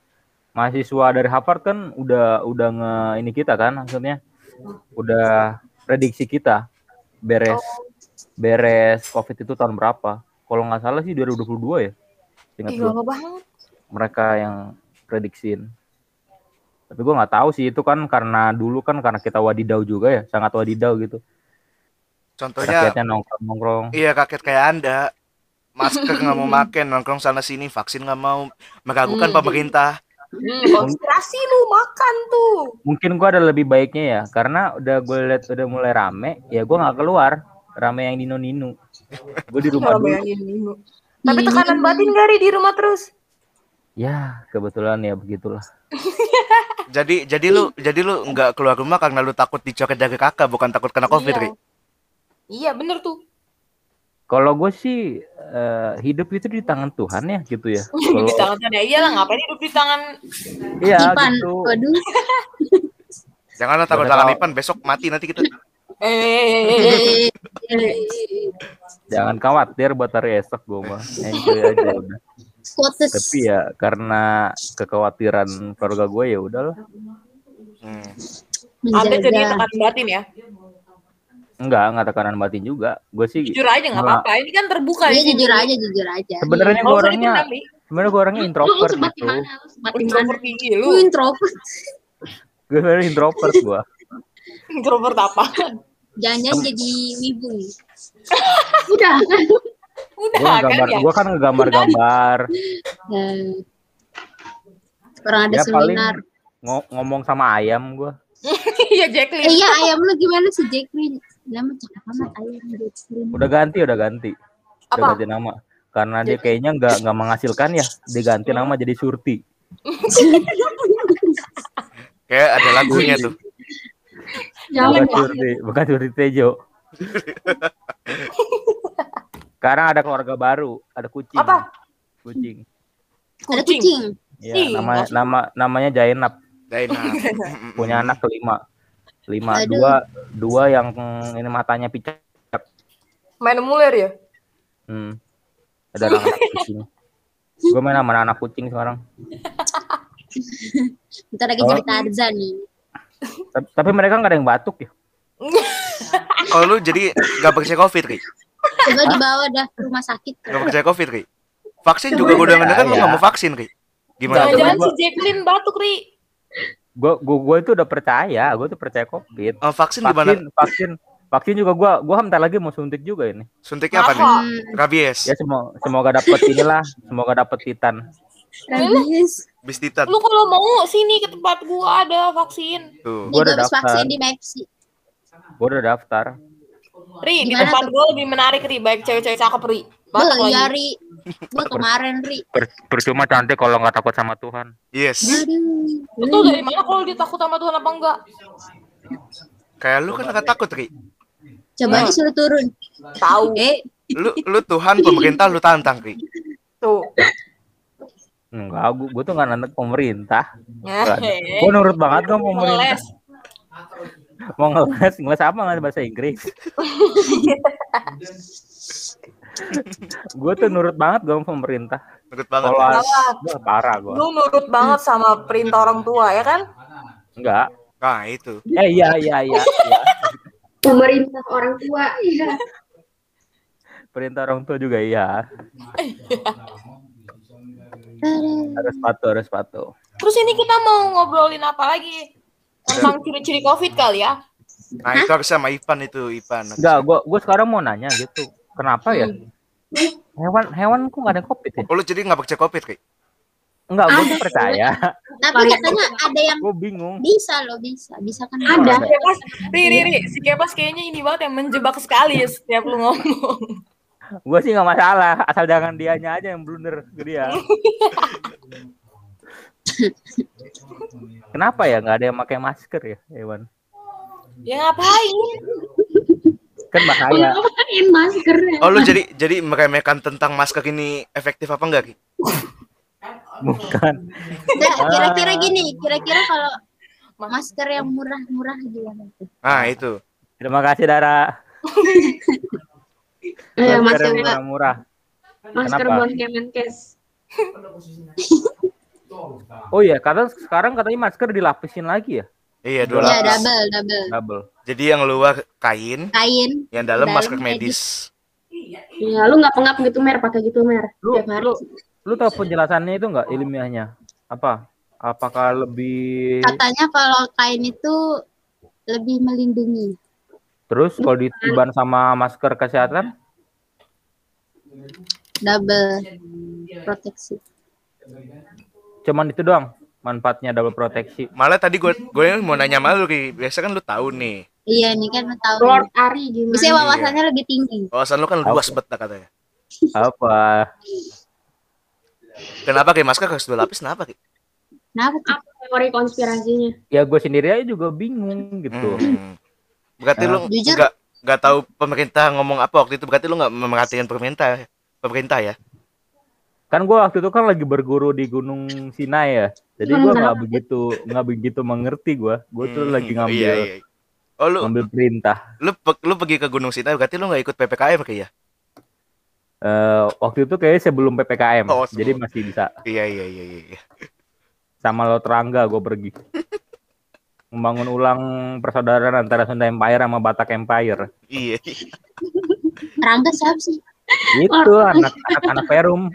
Mahasiswa dari Harvard kan udah udah nge ini kita kan maksudnya. Udah prediksi kita. Beres beres covid itu tahun berapa? Kalau nggak salah sih 2022 ya ingat Ih, lama banget. Mereka yang prediksiin tapi gue nggak tahu sih itu kan karena dulu kan karena kita wadidau juga ya sangat wadidau gitu Contohnya, rakyatnya nongkrong nongkrong iya kaget kayak anda. Masker nggak mau [laughs] makan, nongkrong sana sini, vaksin nggak mau, meragukan Hmm. pemerintah. Hmm, konspirasi lu makan tuh. mungkin gua ada lebih baiknya ya karena udah gue lihat udah mulai rame ya gua nggak keluar rame yang nino nino gue di rumah dulu bayangin Nino. Tapi tekanan batin gak Ri, di rumah terus? Ya kebetulan ya begitulah [laughs] Jadi jadi lu jadi lu nggak keluar rumah karena lu takut dicoret dari kakak, bukan takut kena covid, Iya. Ri. Iya bener tuh. kalau gue sih eh, hidup itu di tangan Tuhan ya gitu ya [laughs] kalau di tangan sana. Iyalah ngapain hidup di tangan iya Ipan, gitu waduh. [laughs] Janganlah takut tangan kalau- Ipan, besok mati nanti kita. jangan khawatir buat hari esok gue mah enjoy aja udah Quotes. tapi ya karena kekhawatiran keluarga gue ya udahlah Hmm. Anda jadi tekanan batin ya. enggak enggak tekanan batin juga gue sih Jujur aja nggak apa-apa. Ini kan terbuka Iya jujur aja, jujur aja. sebenarnya Nggak gue orangnya sebenarnya gue orangnya Lu, lu introvert gitu mana? Lu di mana? Introvert gigi lu. Lu introvert. gue sebenarnya introvert gue Introvert apa? Jangan-jangan jadi wibu [laughs] nih. Udah? Udah gue kan gambar ya. gue kan ngegambar-gambar Eh, Orang ada ya paling seminar. ngo- ngomong sama ayam gue [laughs] Iya Eh, Jacqueline. iya ayam lu gimana sih Jacqueline? Nama cakep amat ayam Jacqueline. udah ganti udah ganti udah Apa? ganti nama karena dia kayaknya nggak nggak menghasilkan ya dia ganti nama jadi Surti [laughs] Kayak ada lagunya tuh. Jangan bukan Surti bukan Surti Tejo [laughs] sekarang ada keluarga baru ada kucing Apa? kucing Ada kucing. ya Ih, nama nama namanya Jainab Daina. [laughs] punya anak kelima lima Aduh. dua dua yang ini matanya picak Main muler ya? hmm. ada anak, -anak [laughs] kucing gue main sama anak kucing sekarang [laughs] Bentar lagi Oh. jadi Tarzan nih. tapi, mereka nggak ada yang batuk ya Kalau lu jadi nggak percaya covid, Ri. Coba dibawa dah ke rumah sakit. Nggak percaya covid, Ri. Vaksin juga gue udah mendengar lu nggak mau vaksin, Ri. Gimana? gua- si Jacqueline batuk, Ri. gue gue gue itu udah percaya gue tuh percaya covid Eh, vaksin gimana? vaksin vaksin vaksin juga gue gue bentar lagi mau suntik juga ini Suntiknya apa nih? Hmm, Rabies, ya semoga semoga dapet inilah semoga dapet titan rabies. bis titan. Lu kalau mau sini ke tempat gua ada vaksin. Tuh. Gua Gue udah daftar. vaksin di Mepsi. gue udah daftar Ri, di Gimana tempat tuh? gua lebih menarik, Ri. Baik cewek-cewek cakep, Ri. Iya lagi. Ri. Gue kemarin Ri. Per- percuma cantik kalau nggak takut sama Tuhan Yes. Aduh. Betul dari mana kalau dia takut sama Tuhan apa enggak? Kayak lu kan nggak takut, Ri. Coba aja suruh turun. Tahu. Eh, Lu lu Tuhan pemerintah lu tantang, Ri. Tuh. enggak gue gue tuh nggak nantang pemerintah Eh, gue nurut banget dong pemerintah. Mau ngeles, ngeles apa ngeles bahasa Inggris? gue tuh nurut banget gue sama pemerintah. Nurut banget. Kalau ya. Wah, parah gue. Lu nurut banget sama perintah orang tua ya kan? Enggak. Nah, itu. Eh iya iya iya. iya. Pemerintah orang tua, iya. Perintah orang tua juga iya. Harus patuh, harus patuh. Terus ini kita mau ngobrolin apa lagi? Tentang ciri-ciri COVID kali ya? Nah, itu harus sama Ipan itu, Ipan. Enggak, gue gue sekarang mau nanya gitu. Kenapa ya? Hewan hewan kok nggak ada covid ya? Oh, lu jadi nggak percaya COVID, kayak? Enggak, gue tuh percaya. Tapi katanya ada yang Gue bingung. bisa loh, bisa. Bisa kan Ada. Si Kepas, Ri, Ri, Ri, si Kepas kayaknya ini banget yang menjebak sekali ya setiap lu ngomong. Gue sih nggak masalah, asal jangan dianya aja yang blunder ke dia. [laughs] Kenapa ya nggak ada yang pakai masker ya, hewan? Ya ngapain? Kan bahaya. Ngapain maskernya? Oh, lu jadi jadi meremehkan tentang masker ini efektif apa enggak, Ki? Bukan. Nggak, kira-kira gini, kira-kira kalau masker yang murah-murah gimana tuh? Nah, itu. Terima kasih Dara. Eh, Masker masker yang murah. masker buat Kemenkes. [laughs] Oh iya, kata sekarang katanya masker dilapisin lagi ya, Iya, dua Ya, lapis. double, double. double. Jadi yang luar kain, Kain, yang dalam Dalam masker medis. Iya, lu nggak pengap gitu mer, pakai gitu mer. Lu lu lu tahu penjelasannya itu nggak ilmiahnya? Apa? Apakah lebih katanya kalau kain itu lebih melindungi. terus kalau ditiban sama masker kesehatan? Double proteksi. Cuman itu doang manfaatnya double proteksi. Malah tadi gue gue mau nanya sama lu, Ki. Biasa kan lu tahu nih. Iya, ini kan tahu. Lord Ari gimana? Bisa wawasannya lebih tinggi. Wawasan lu kan luas bet dah katanya. Apa? Kenapa kayak masker harus dua lapis? Kenapa, Ki? Kenapa? Apa teori konspirasinya? Ya gue sendiri aja juga bingung gitu. Hmm. Berarti lu Jujur. nggak nggak tahu pemerintah ngomong apa waktu itu. Berarti lu nggak memerhatikan pemerintah pemerintah ya? Kan gue waktu itu kan lagi berguru di Gunung Sinai ya. Jadi gue nggak begitu nggak begitu mengerti gue. Gue tuh Hmm, lagi ngambil Iya, iya. Oh lu ngambil perintah. lu pe- lu pergi ke Gunung Sinai berarti lu nggak ikut ppkm kayak ya? Eh, waktu itu kayaknya sebelum ppkm. Oh, sebelum. Jadi masih bisa. Iya iya iya iya. iya. Sama lo terangga gue pergi. Membangun ulang persaudaraan antara Sunda Empire sama Batak Empire. Iya. Rangga siapa sih? Itu anak anak anak Perum.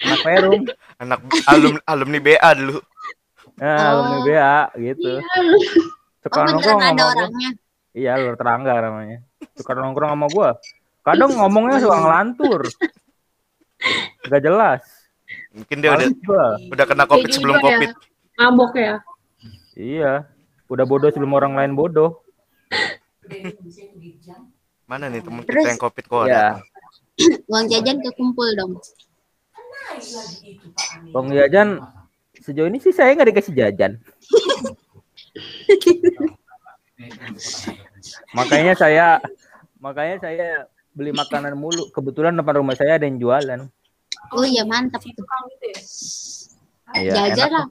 Anak Perum. Anak alum alumni BA dulu. Nah, Oh. alumni BA gitu. Suka Oh, nongkrong ada sama gua. orangnya. Iya, Lur Terangga namanya. Suka nongkrong sama gua. Kadang ngomongnya suka ngelantur. Gak jelas. Mungkin dia udah gua. udah kena covid Kayak sebelum gitu ya. covid. Mabok ya. Iya. Udah bodoh sebelum orang lain bodoh. Mana nih temen Terus- kita yang covid kok? Ya. Uang jajan kekumpul dong. Bang jajan sejauh ini sih saya nggak dikasih jajan. makanya saya makanya saya beli makanan mulu. Kebetulan depan rumah saya ada yang jualan. Oh iya mantap gitu ya? Iya, Jajan lah.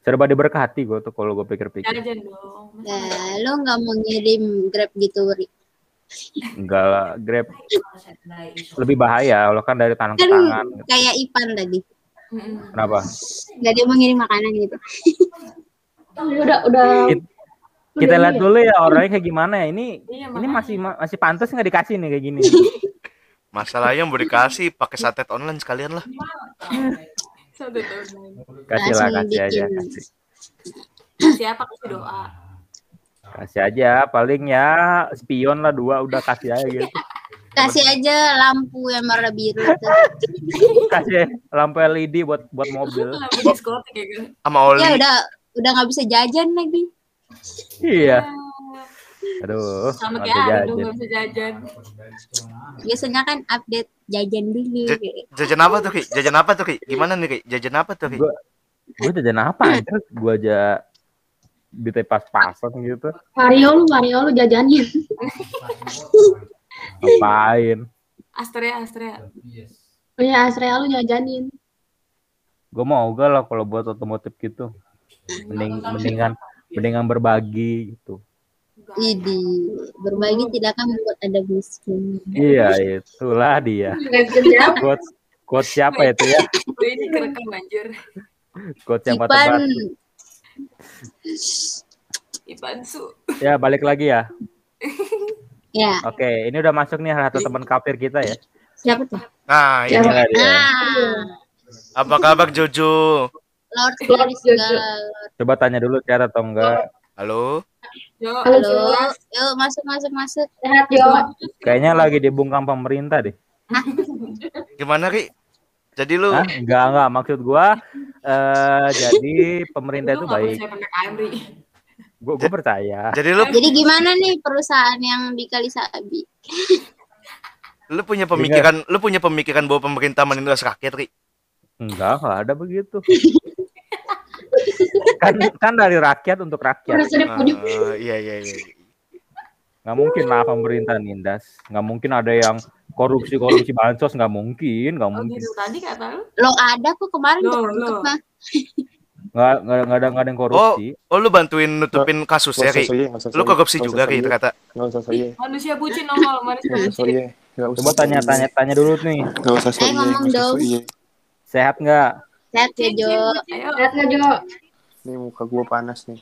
Serba diberkati gue tuh kalau gue pikir-pikir. Jajan dong. Nah, lo nggak mau ngirim grab gitu, Ri? Enggak lah, Grab lebih bahaya. Kalau kan dari tangan ke Kan tangan. gitu. kayak Ipan tadi. Kenapa? Nggak dia mau ngirim makanan gitu. Udah udah. Kita- Kita lihat dulu ya orangnya kayak gimana ya. Ini Iya, ini masih masih pantas nggak dikasih nih kayak gini. Masalahnya mau dikasih pakai satet online sekalian lah. Kasih lah, kasih aja. Kasih. Siapa kasih doa? Kasih aja, paling ya spion lah dua udah kasih aja gitu. [laughs] Kasih aja lampu yang warna biru tuh. [laughs] Kasih lampu LED buat buat mobil. [laughs] Lampu diskotik ya? Sama Oli. Ya udah udah nggak bisa jajan lagi. Iya. Aduh, Sama kayak jajan. nggak bisa jajan. Biasanya kan update jajan dulu. Ja- Jajan apa tuh, Ki? Jajan apa tuh, Ki? Gimana nih, Ki? Jajan apa tuh, Ki? Gua gue jajan apa? Gue aja duitnya pas-pasan gitu. Vario lu, Vario lu jajanin. [laughs] Ngapain? Astrea, Astrea. Oh iya, Asrea lu jajanin. Gue mau gak lah kalau buat otomotif gitu. Mending mendingan mendingan berbagi gitu. Idi, berbagi tidak akan membuat ada miskin. Iya, itulah dia. Kejam. Quotes quotes siapa itu ya? Ini kerekam anjir. Quotes yang Ipan, patah Ipan su. Ya, balik lagi ya. [laughs] ya Oke, ini udah masuk nih satu teman kafir kita ya. siapa tuh? Nah, ini Inilah dia. Ah, apa kabar Jojo? Lord dari segala. Coba tanya dulu cara atau enggak. Halo? Yo, Halo, Halo, yuk masuk masuk masuk. Sehat, Jo. Kayaknya lagi dibungkam pemerintah deh. Gimana, Ri? Jadi lu Hah? Enggak, enggak. Maksud gua eh jadi [laughs] pemerintah itu baik. Gua, gua percaya. jadi lu Jadi gimana nih perusahaan yang di Kalisabi? [laughs] lu punya pemikiran lu punya pemikiran bahwa pemerintah menindas rakyat, Ri? Enggak, enggak ada begitu. [laughs] kan kan dari rakyat untuk rakyat. Ah, iya iya iya. Nggak mungkin lah pemerintah nindas. Nggak mungkin ada yang korupsi korupsi bansos nggak mungkin, nggak Oh mungkin. gitu tadi kata lu. Lo ada kok kemarin loh. mah. Nggak nggak nggak ada nggak ada yang korupsi. Oh, lu bantuin nutupin kasus ya, Ri? Lu korupsi juga, Ri, soye. Manusia bucin nongol, manusia bucin. Coba tanya tanya tanya dulu nih. Nggak usah soye. ngomong Nggak usah dong. Sehat nggak? Sehat ya Jo. Ayo. Sehat nggak, Jo? Nih muka gua panas nih.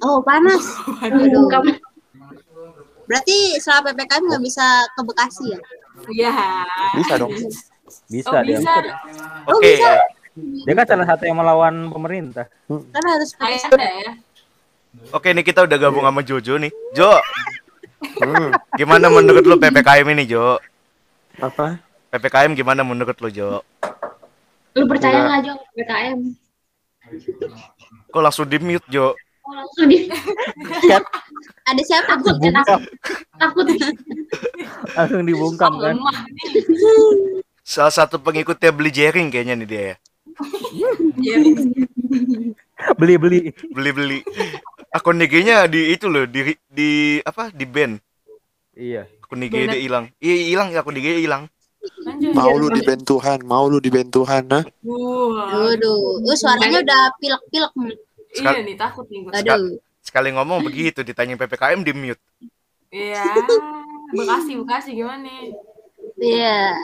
Oh panas. [laughs] Aduh. Berarti setelah ppkm nggak bisa ke Bekasi ya? Iya. Bisa dong. Bisa Oh dia. bisa. Oh, Oke. bisa. Dia kan salah satu yang melawan pemerintah. Kan harus ada ya. Oke, nih kita udah gabung sama Jojo nih. Jo, Hmm, gimana menurut lu PPKM ini, Jo? apa? PPKM gimana menurut lu, Jo? lu percaya Nggak. nggak, Jo? PKM. Kok langsung di-mute, Jo? Oh, langsung di ada siapa takut, ya, takut. Takut. [laughs] Langsung dibungkam kan. Salah satu pengikutnya beli jaring kayaknya nih dia ya. Iya. [laughs] Beli-beli. Beli-beli. Akun IG-nya di itu loh, di di apa? Di ban. Iya. Akun IG dia hilang. Iya, hilang akun IG hilang. Mau lu diben Tuhan, mau lu diben Tuhan, nah? Waduh, uh, suaranya udah pilek-pilek nih. Iya nih takut nih gue. Aduh. Sekali ngomong begitu ditanya PPKM di-mute. Iya. Bekasi, Bekasi gimana nih? Iya.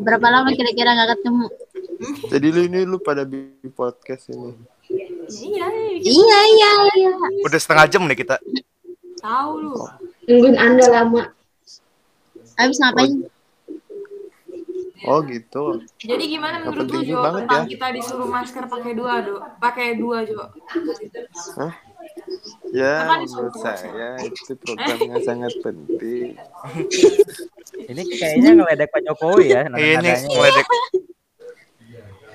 Berapa lama kira-kira nggak ketemu? Jadi lu ini lu pada bikin podcast ini. Iya, Iya iya iya. Udah setengah jam nih kita. tahu lu. Nungguin Anda lama. Habis ngapain? Oh gitu. Jadi gimana menurut lu Jo tentang ya. kita disuruh masker pakai dua do, pakai dua Jo? Ya nih, menurut saya itu program yang sangat penting. Ini kayaknya ngeledek Pak Jokowi ya. Ini nada-nadanya. ngeledek.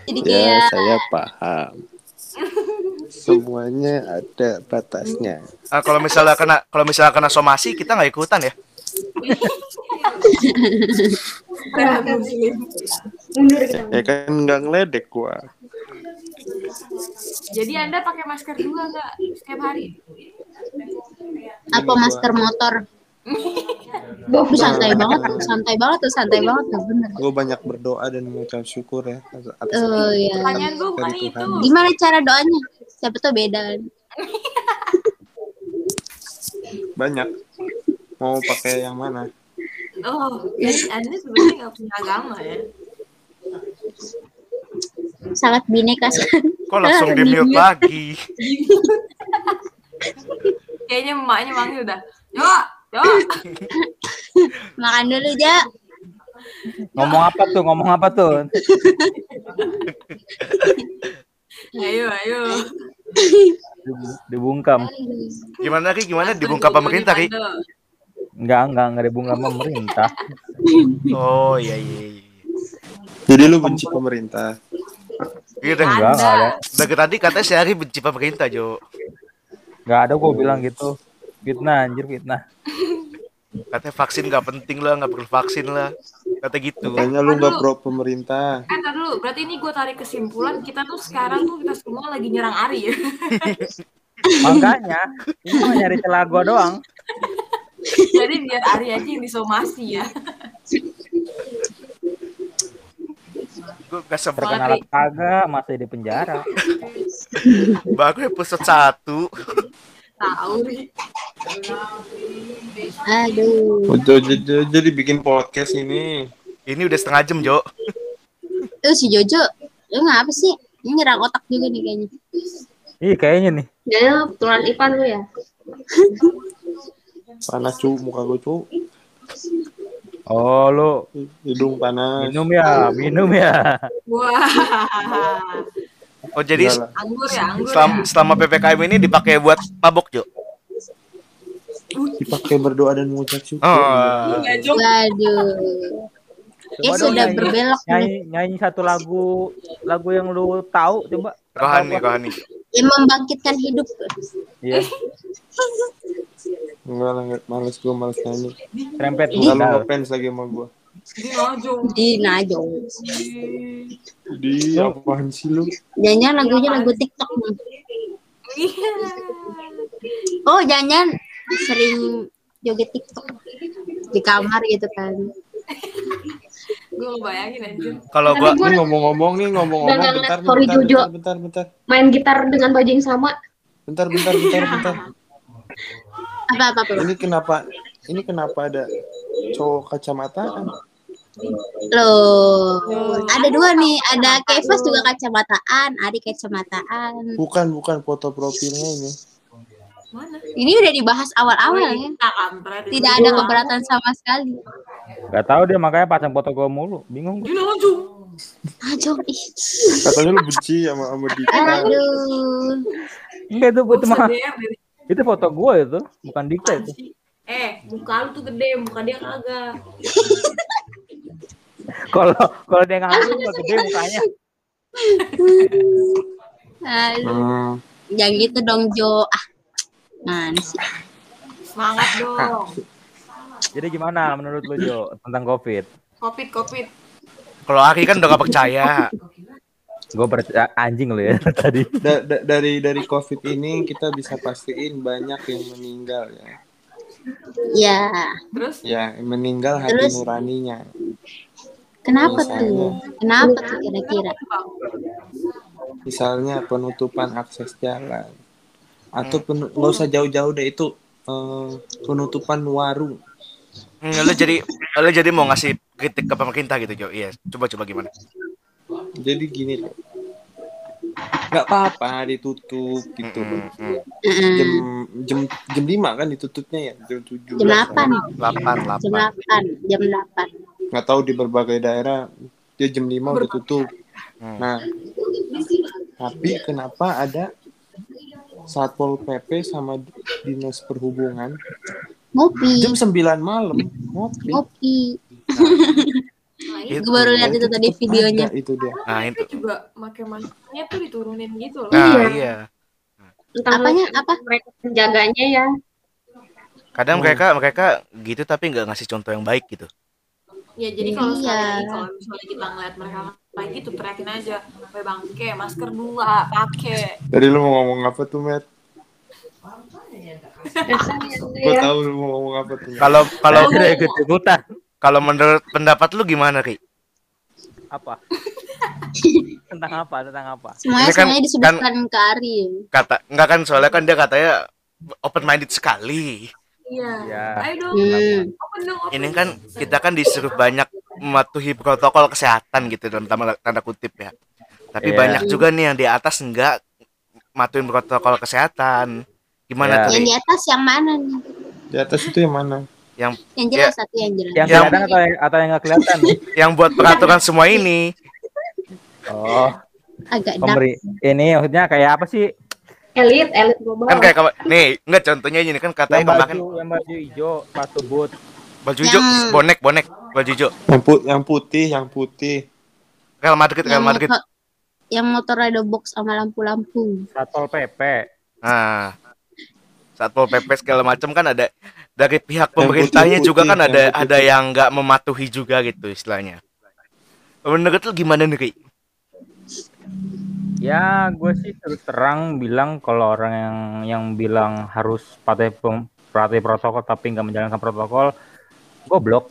Jadi Ya kayak saya paham. Semuanya ada batasnya. Ah, kalau misalnya kena kalau misalnya kena somasi kita nggak ikutan ya. [laughs] Ya kan nggak ngeledek gua. Jadi anda pakai masker dua nggak setiap hari? apa masker motor? [laughs] Tuh santai banget, tuh, santai banget tuh, santai banget tuh bener. Gue banyak berdoa dan mengucap syukur ya atas Oh iya. Pertanyaan gue bukan itu. Gimana cara doanya? Siapa tuh beda? [laughs] banyak. Mau pakai yang mana? Oh, jadi anda sebenarnya nggak punya agama ya? Sangat bineka sekali. Kok langsung di-mute lagi? [laughs] Kayaknya emaknya manggil udah. Yo, yo. Makan dulu, Ja. Ngomong apa tuh? Ngomong apa tuh? Ayo, ayo. Dibungkam. Gimana Ki? Gimana dibungkam pemerintah Ki? Enggak, enggak, enggak dibungkam pemerintah. Oh iya iya. iya. Jadi lu benci pemerintah. Iya dah. Enggak, enggak ada. Dari tadi katanya sehari benci pemerintah Jo. Enggak ada gue bilang gitu. Fitnah anjir fitnah. Katanya vaksin nggak penting lah, nggak perlu vaksin lah. Kata gitu. Kayaknya lu nggak pro pemerintah. Eh, ntar dulu. Berarti ini gue tarik kesimpulan. Kita tuh sekarang tuh kita semua lagi nyerang Ari ya. [laughs] Makanya ini mah nyari celah gua doang. Jadi biar Ari aja yang disomasi ya. [laughs] Gue gak sebel. Terkenal kagak masih di penjara. [laughs] Bagus episode 1. Tahu nih. Aduh. Udah, jadi, jadi bikin podcast ini. Ini udah setengah jam, Jo. Tuh si Jojo, lu ngapa sih? Ini nyerang otak juga nih kayaknya. Ih kayaknya nih. Jadi lo keturunan Ipan lu ya? Panas cu, muka gue cu. Oh lu Hidung panas. minum ya, minum ya. Wah. Oh, jadi. Anggur ya, anggur selama, ya. selama PPKM ini dipakai buat mabok, Jo. Dipakai berdoa dan mengucap syukur. Oh. Waduh. Eh Coba dong sudah nyanyi, berbelok nyanyi, nyanyi satu lagu lagu yang lu tahu coba. Rohani, rohani. Yang membangkitkan hidup. Iya, Enggak lah. Males gue, males nyanyi. trempet Enggak lu budal. ngefans lagi sama gue. Di Najong. Di Najong. Di apaan sih lu? Jangan lagunya lagu TikTok nih. Iya. Oh, jangan sering joget TikTok di kamar gitu kan. Gue ngebayangin anjir. Kalau Tapi gua gua Ini ngomong-ngomong nih, ngomong-ngomong. Bentar, bentar, Jojo. bentar, bentar, bentar. main gitar dengan baju yang sama. Bentar, bentar, bentar, bentar. Apa apa apa. Ini kenapa, ini kenapa ada cowok kacamataan? Loh, ada dua nih. Ada Kevas juga kacamataan, Adi kacamataan. Bukan, bukan foto profilnya ini. Mana? Ini udah dibahas awal-awal ya. Kita kampret. Tidak ada keberatan sama sekali. Gak tahu dia makanya pasang foto gua mulu. Bingung. Najong. Najong ih. Katanya lu benci sama sama Dika. Aduh. Enggak itu itu mah itu foto gua itu, bukan Dika itu. Eh, muka lu tuh gede, muka dia kagak. [laughs] Kalau kalau dia ngaku mah gede mukanya. Aduh. Jangan gitu dong Jo. Ah. Mana sih? Semangat dong. Jadi gimana menurut lu Jo tentang Covid? Covid, Covid. kalau Aki kan udah gak percaya. Gue percaya anjing lu ya [laughs] tadi. Da- da- dari dari covid ini kita bisa pastiin banyak yang meninggal ya. Ya. Terus Ya, meninggal hati Terus? nuraninya. Kenapa Misalnya. tuh? Kenapa tuh kira-kira? Misalnya penutupan akses jalan. Atau nggak usah jauh-jauh deh itu eh, penutupan warung. Hmm, lu jadi lu jadi mau ngasih kritik ke pemerintah gitu, Jo. Iya, coba-coba gimana? Jadi gini loh. nggak apa-apa ditutup gitu. Hmm, hmm. Heeh. Jam jam jam lima kan ditutupnya ya jam tujuh. Jam 8. Delapan, Jam delapan. 8. Jam 8. Nggak tahu di berbagai daerah dia jam lima udah tutup. Hmm. Nah, tapi kenapa ada Satpol PP sama Dinas Perhubungan Ngopi. jam 9 malam ngopi. Ngopi. nah, Itu. itu Gue baru lihat itu tadi videonya. ada itu dia. Nah, itu. juga pakai maskernya tuh diturunin gitu loh. Nah, Iya. iya. Entah Apanya? Apa? mereka penjaganya ya. Kadang Hmm. mereka mereka gitu tapi nggak ngasih contoh yang baik gitu. Ya jadi kalau Iya. sekali kalau misalnya kita ngeliat mereka kayak gitu teriakin aja, "Weh bangke, masker dua pakai." Tadi lu mau ngomong apa tuh, Matt? Gua ya. tahu lu mau ngomong apa tuh. Kalau kalau Udah ikut ikutan. kalau menurut pendapat lu gimana, Ri? Apa? [laughs] tentang apa? Tentang apa? Semuanya Ini kan- semuanya disebutkan ke Ari. Kata enggak kan soalnya kan dia katanya open minded sekali. Iya. Ya. Dong. Hmm. Open dong, open. Ini kan kita kan disuruh banyak mematuhi protokol kesehatan gitu dalam tanda, tanda kutip ya. Tapi Iya. banyak juga nih yang di atas enggak matuin protokol kesehatan. Gimana Iya. tuh? Yang di atas yang mana nih? Di atas itu yang mana? Yang jelas satu yang jelas. Yang Yang- kelihatan atau yang, atau yang nggak kelihatan? [laughs] Yang buat peraturan semua ini. Oh, Agak dark. pemberi. Ini maksudnya kayak apa sih? Elit, elit global. Kan kayak kema- nih, enggak contohnya ini kan katanya Yang kemarin baju, yang baju hijau, sepatu boot. baju hijau, Yang- bonek, bonek, baju hijau. Yang, put yang putih, yang putih. Real Madrid, Real Yang Madrid. motor, yang motor ada box sama lampu-lampu. Satpol PP. Nah, Satpol PP segala macam kan ada dari pihak pemerintahnya juga kan ada ada yang nggak mematuhi juga gitu istilahnya. Menurut lu gimana nih, Ri? Ya, gue sih terus terang bilang kalau orang yang yang bilang harus patuhi pem- patuhi protokol tapi nggak menjalankan protokol, goblok.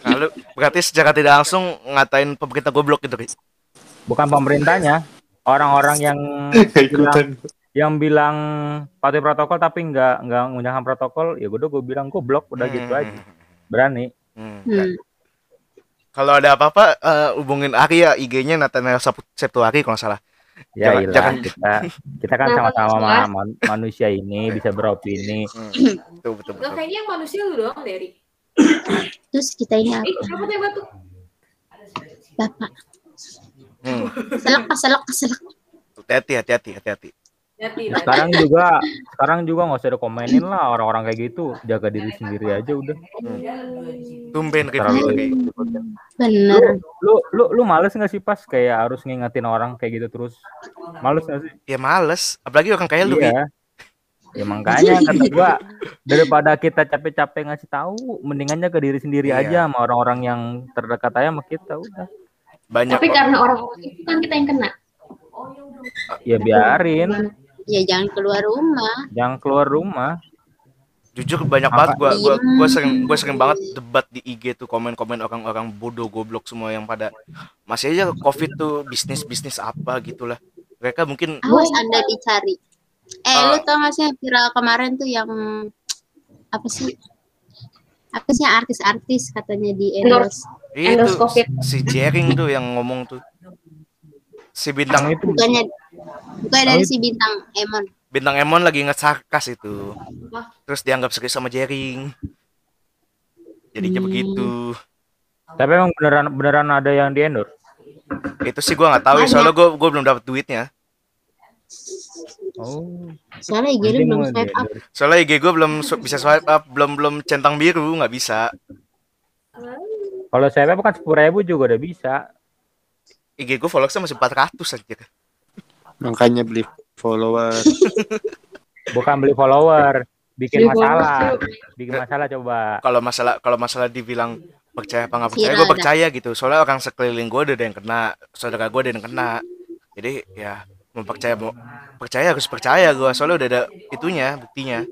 Lalu berarti secara tidak langsung ngatain pemerintah goblok gitu, Ri. Bukan pemerintahnya, orang-orang yang. [laughs] yang bilang patuhi protokol tapi nggak nggak menjalankan protokol, ya gue udah gue bilang goblok udah gitu Hmm. aja. Berani. Hmm. Hmm. Kalau ada apa-apa eh, hubungin Ari ya IG-nya Nathaniel Sep- Septuari kalau salah. Ya Jangan- jangan- kita kita kan sama-sama ma- man- manusia ini bisa beropini. Hmm. Betul betul Gak betul. kayaknya yang manusia lu doang, Derry. Terus kita ini Eh, apa? siapa tuh yang batuk? Bapak. Hmm. Selek, selek, selek. Hati-hati, hati-hati, hati-hati. Hati, Nah, sekarang juga sekarang juga nggak usah dikomenin lah orang-orang kayak gitu. Jaga diri sendiri aja udah. Tumben kayak gitu. Bener. Lu lu lu males nggak sih pas kayak harus ngingetin orang kayak gitu terus? Males nggak sih? Ya males, apalagi orang kayak lu. Iya. Ya makanya [laughs] kata gua daripada kita capek-capek ngasih tahu, mendingannya ke diri sendiri Iya. aja sama orang-orang yang terdekat aja sama kita udah. Banyak Tapi karena orang-orang itu kan kita yang kena. Ya biarin, Ya jangan keluar rumah. jangan keluar rumah. Jujur banyak Apa? banget gua gua gua sering gua sering banget debat di IG tuh komen-komen orang-orang bodoh goblok semua yang pada masih aja Covid tuh bisnis-bisnis apa gitulah. Mereka mungkin Awas anda dicari. Eh, Ah. lu tau gak sih viral kemarin tuh yang apa sih? Apa sih artis-artis katanya di endorse? itu Endorse Covid. si Jering tuh yang ngomong tuh. Si bintang itu Bukannya bukannya dari si bintang Emon. bintang Emon lagi ngesarkas itu. Terus dianggap serius sama Jering. Jadinya Hmm. begitu. tapi emang beneran beneran ada yang di endorse. Itu sih gua nggak tahu ya, soalnya gua gua belum dapat duitnya. Oh, Soalnya IG lu belum swipe up. Soalnya IG gua belum su- bisa swipe up, belum belum centang biru, nggak bisa. Kalau saya bukan sepuluh ribu juga udah bisa. IG gua followersnya masih 400 aja. Makanya beli follower. [laughs] Bukan beli follower, bikin Beli masalah. follower. Bikin masalah coba. kalau masalah kalau masalah dibilang percaya apa nggak percaya Iya, gue ada. percaya gitu soalnya orang sekeliling gue ada yang kena saudara gue ada yang kena jadi ya mau percaya mau percaya harus percaya gue soalnya udah ada itunya buktinya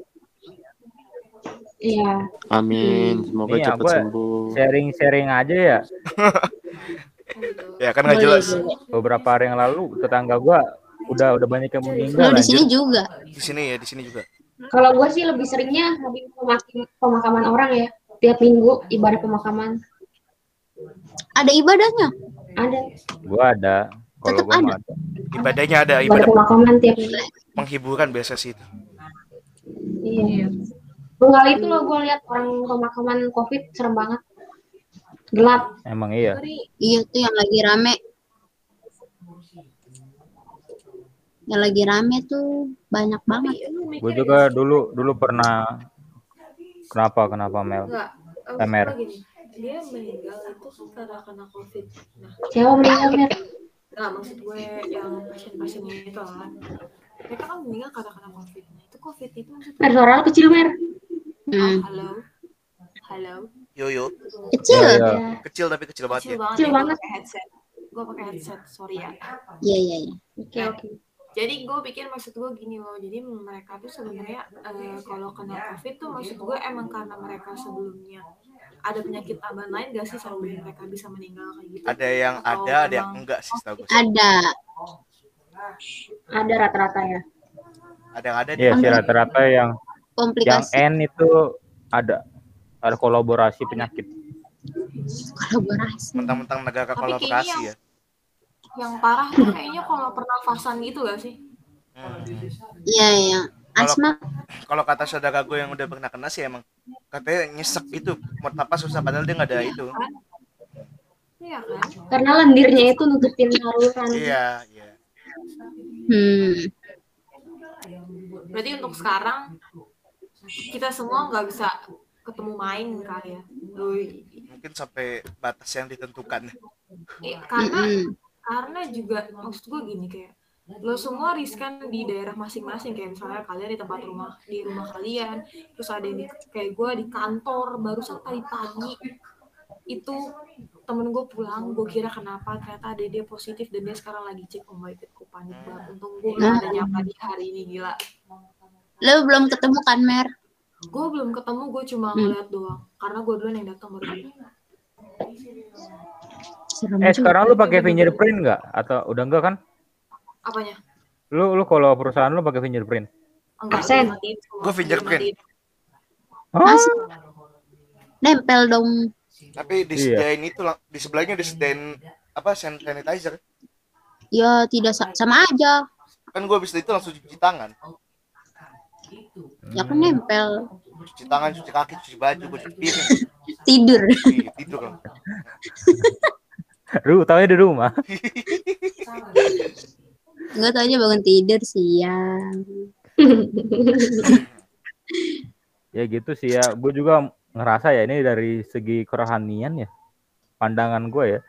Iya. Amin. Semoga Iya, cepat sembuh. Sharing-sharing aja ya. [laughs] ya kan nggak jelas. Beberapa hari yang lalu tetangga gua udah udah banyak yang meninggal. Lu di sini juga. di sini ya di sini juga Kalau gue sih lebih seringnya habis pemak- pemakaman orang ya. Tiap minggu ibadah pemakaman. Ada ibadahnya. Ada Gua ada. Kalau Tetep gua ada. ada. ibadahnya ada ibadah ibadah pemakaman tiap minggu. penghiburan biasa sih itu Iya. Tunggal itu loh gue lihat orang pemakaman COVID serem banget. Gelap. Emang iya. Iya tuh yang lagi rame. Yang lagi rame tuh banyak banget. Gue juga dulu dulu pernah kenapa kenapa Mel? Enggak. eh, gua gini, Dia meninggal itu karena kena COVID. Nah, Siapa meninggal Mer? Nggak, maksud gue yang pasien-pasiennya itu kan. Mereka kan meninggal karena kena COVID. Nah, itu COVID itu maksudnya. Mer suara kecil Mer. Hmm. Halo. Halo. yo yo Kecil. Iya. Ya. kecil tapi kecil banget Kecil ya banget. Kecil ya, gua banget. pakai headset. Gue pakai headset, sorry ya. Iya iya iya. Oke oke. Jadi gue pikir maksud gue gini loh. Jadi mereka tuh sebenarnya eh, kalau kena COVID tuh maksud gue emang karena mereka sebelumnya ada penyakit tambahan lain gak sih sampai mereka bisa meninggal kayak gitu? ada yang Atau ada ada yang enggak sih setahu gue Ada. Ada rata-rata ya. ada yang ada Iya sih rata-rata yang yang Komplikasi N itu ada ada kolaborasi penyakit. kolaborasi. mentang-mentang negara kolaborasi yang- ya Yang parah tuh kayaknya kalau pernafasan gitu gak sih? Hmm. Iya iya. Asma. kalau kata saudara gue yang udah pernah kena sih emang katanya nyesek itu mau napas susah padahal dia nggak ada itu Iya kan? Karena lendirnya itu nutupin saluran. iya iya Hmm. Berarti untuk sekarang kita semua nggak bisa ketemu main kali ya. Doi. mungkin sampai batas yang ditentukan Eh, karena Mm-mm. Karena juga maksud gue gini kayak lo semua riskan di daerah masing-masing kayak misalnya kalian di tempat rumah di rumah kalian terus ada yang di, kayak gue di kantor barusan tadi pagi itu temen gue pulang gue kira kenapa ternyata ada dia positif dan dia sekarang lagi cek oh my god gue panik banget untung gue nggak ada nyapa di hari ini gila Lu belum ketemu kan Mer? gue belum ketemu gue cuma Hmm. ngeliat doang karena gue duluan yang datang baru Serem Eh juga. sekarang lu pakai fingerprint nggak? Atau udah enggak kan? Apanya? Lu lu kalau perusahaan lu pakai fingerprint? Enggak, semua. Gua fingerprint. Masih nempel dong. Tapi disediain itu lang- di sebelahnya disediain apa hand sanitizer. Ya tidak sa- sama aja. Kan gua habis itu langsung cuci tangan. Ya kan nempel. Cuci tangan, cuci kaki, cuci baju, cuci piring. Tidur. Tidur [laughs] [laughs] Lu tahu di rumah. [laughs] Enggak tahu aja bangun tidur siang. [laughs] Ya gitu sih ya. Gue juga ngerasa ya ini dari segi kerohanian ya. Pandangan gue ya.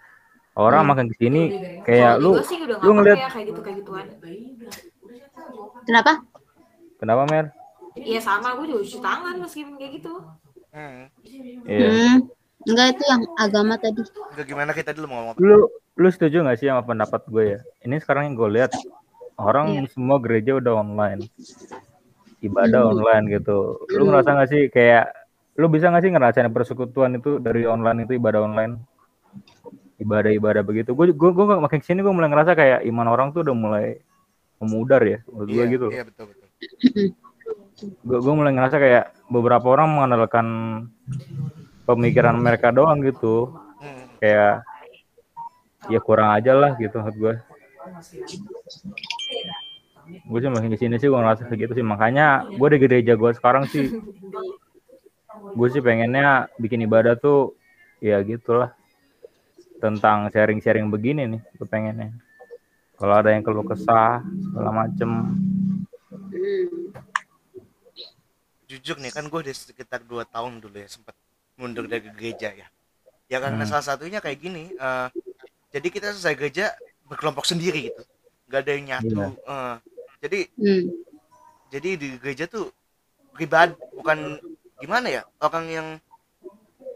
Orang Hmm. makin ke sini kayak lu lu ngeliat- ya kayak gitu kayak gituan. Kenapa? kenapa Mer? Iya sama, gue juga cuci tangan meskipun kayak gitu. Hmm. Iya. Hmm. Enggak itu yang agama tadi. Udah gimana kita dulu mau ngomong apa? Lu lu setuju gak sih sama pendapat gue ya? Ini sekarang yang gue lihat orang Iya. semua gereja udah online. Ibadah Hmm. online gitu. Lu ngerasa gak sih kayak lu bisa gak sih ngerasain persekutuan itu dari online itu ibadah online? Ibadah-ibadah begitu. Gue gue gue makin ke sini gue mulai ngerasa kayak iman orang tuh udah mulai memudar ya. Menurut gue Iya, gitu. Iya betul betul. Gue gue mulai ngerasa kayak beberapa orang mengandalkan pemikiran mereka doang gitu. Hmm. Kayak ya kurang aja lah gitu menurut gue. Gue sih makin ke sini sih gue ngerasa kayak gitu sih. Makanya gue di gereja gue sekarang sih, gue sih pengennya bikin ibadah tuh ya gitulah tentang sharing-sharing begini nih gue pengennya. Kalau ada yang keluh kesah segala macem, Hmm. Jujur nih kan gue udah sekitar 2 tahun dulu ya sempat mundur dari gereja ya. Ya karena Hmm. salah satunya kayak gini. eh, jadi kita selesai gereja berkelompok sendiri gitu. Gak ada yang nyatu. Iya. eh. jadi Hmm. jadi di gereja tuh pribadi bukan gimana ya orang yang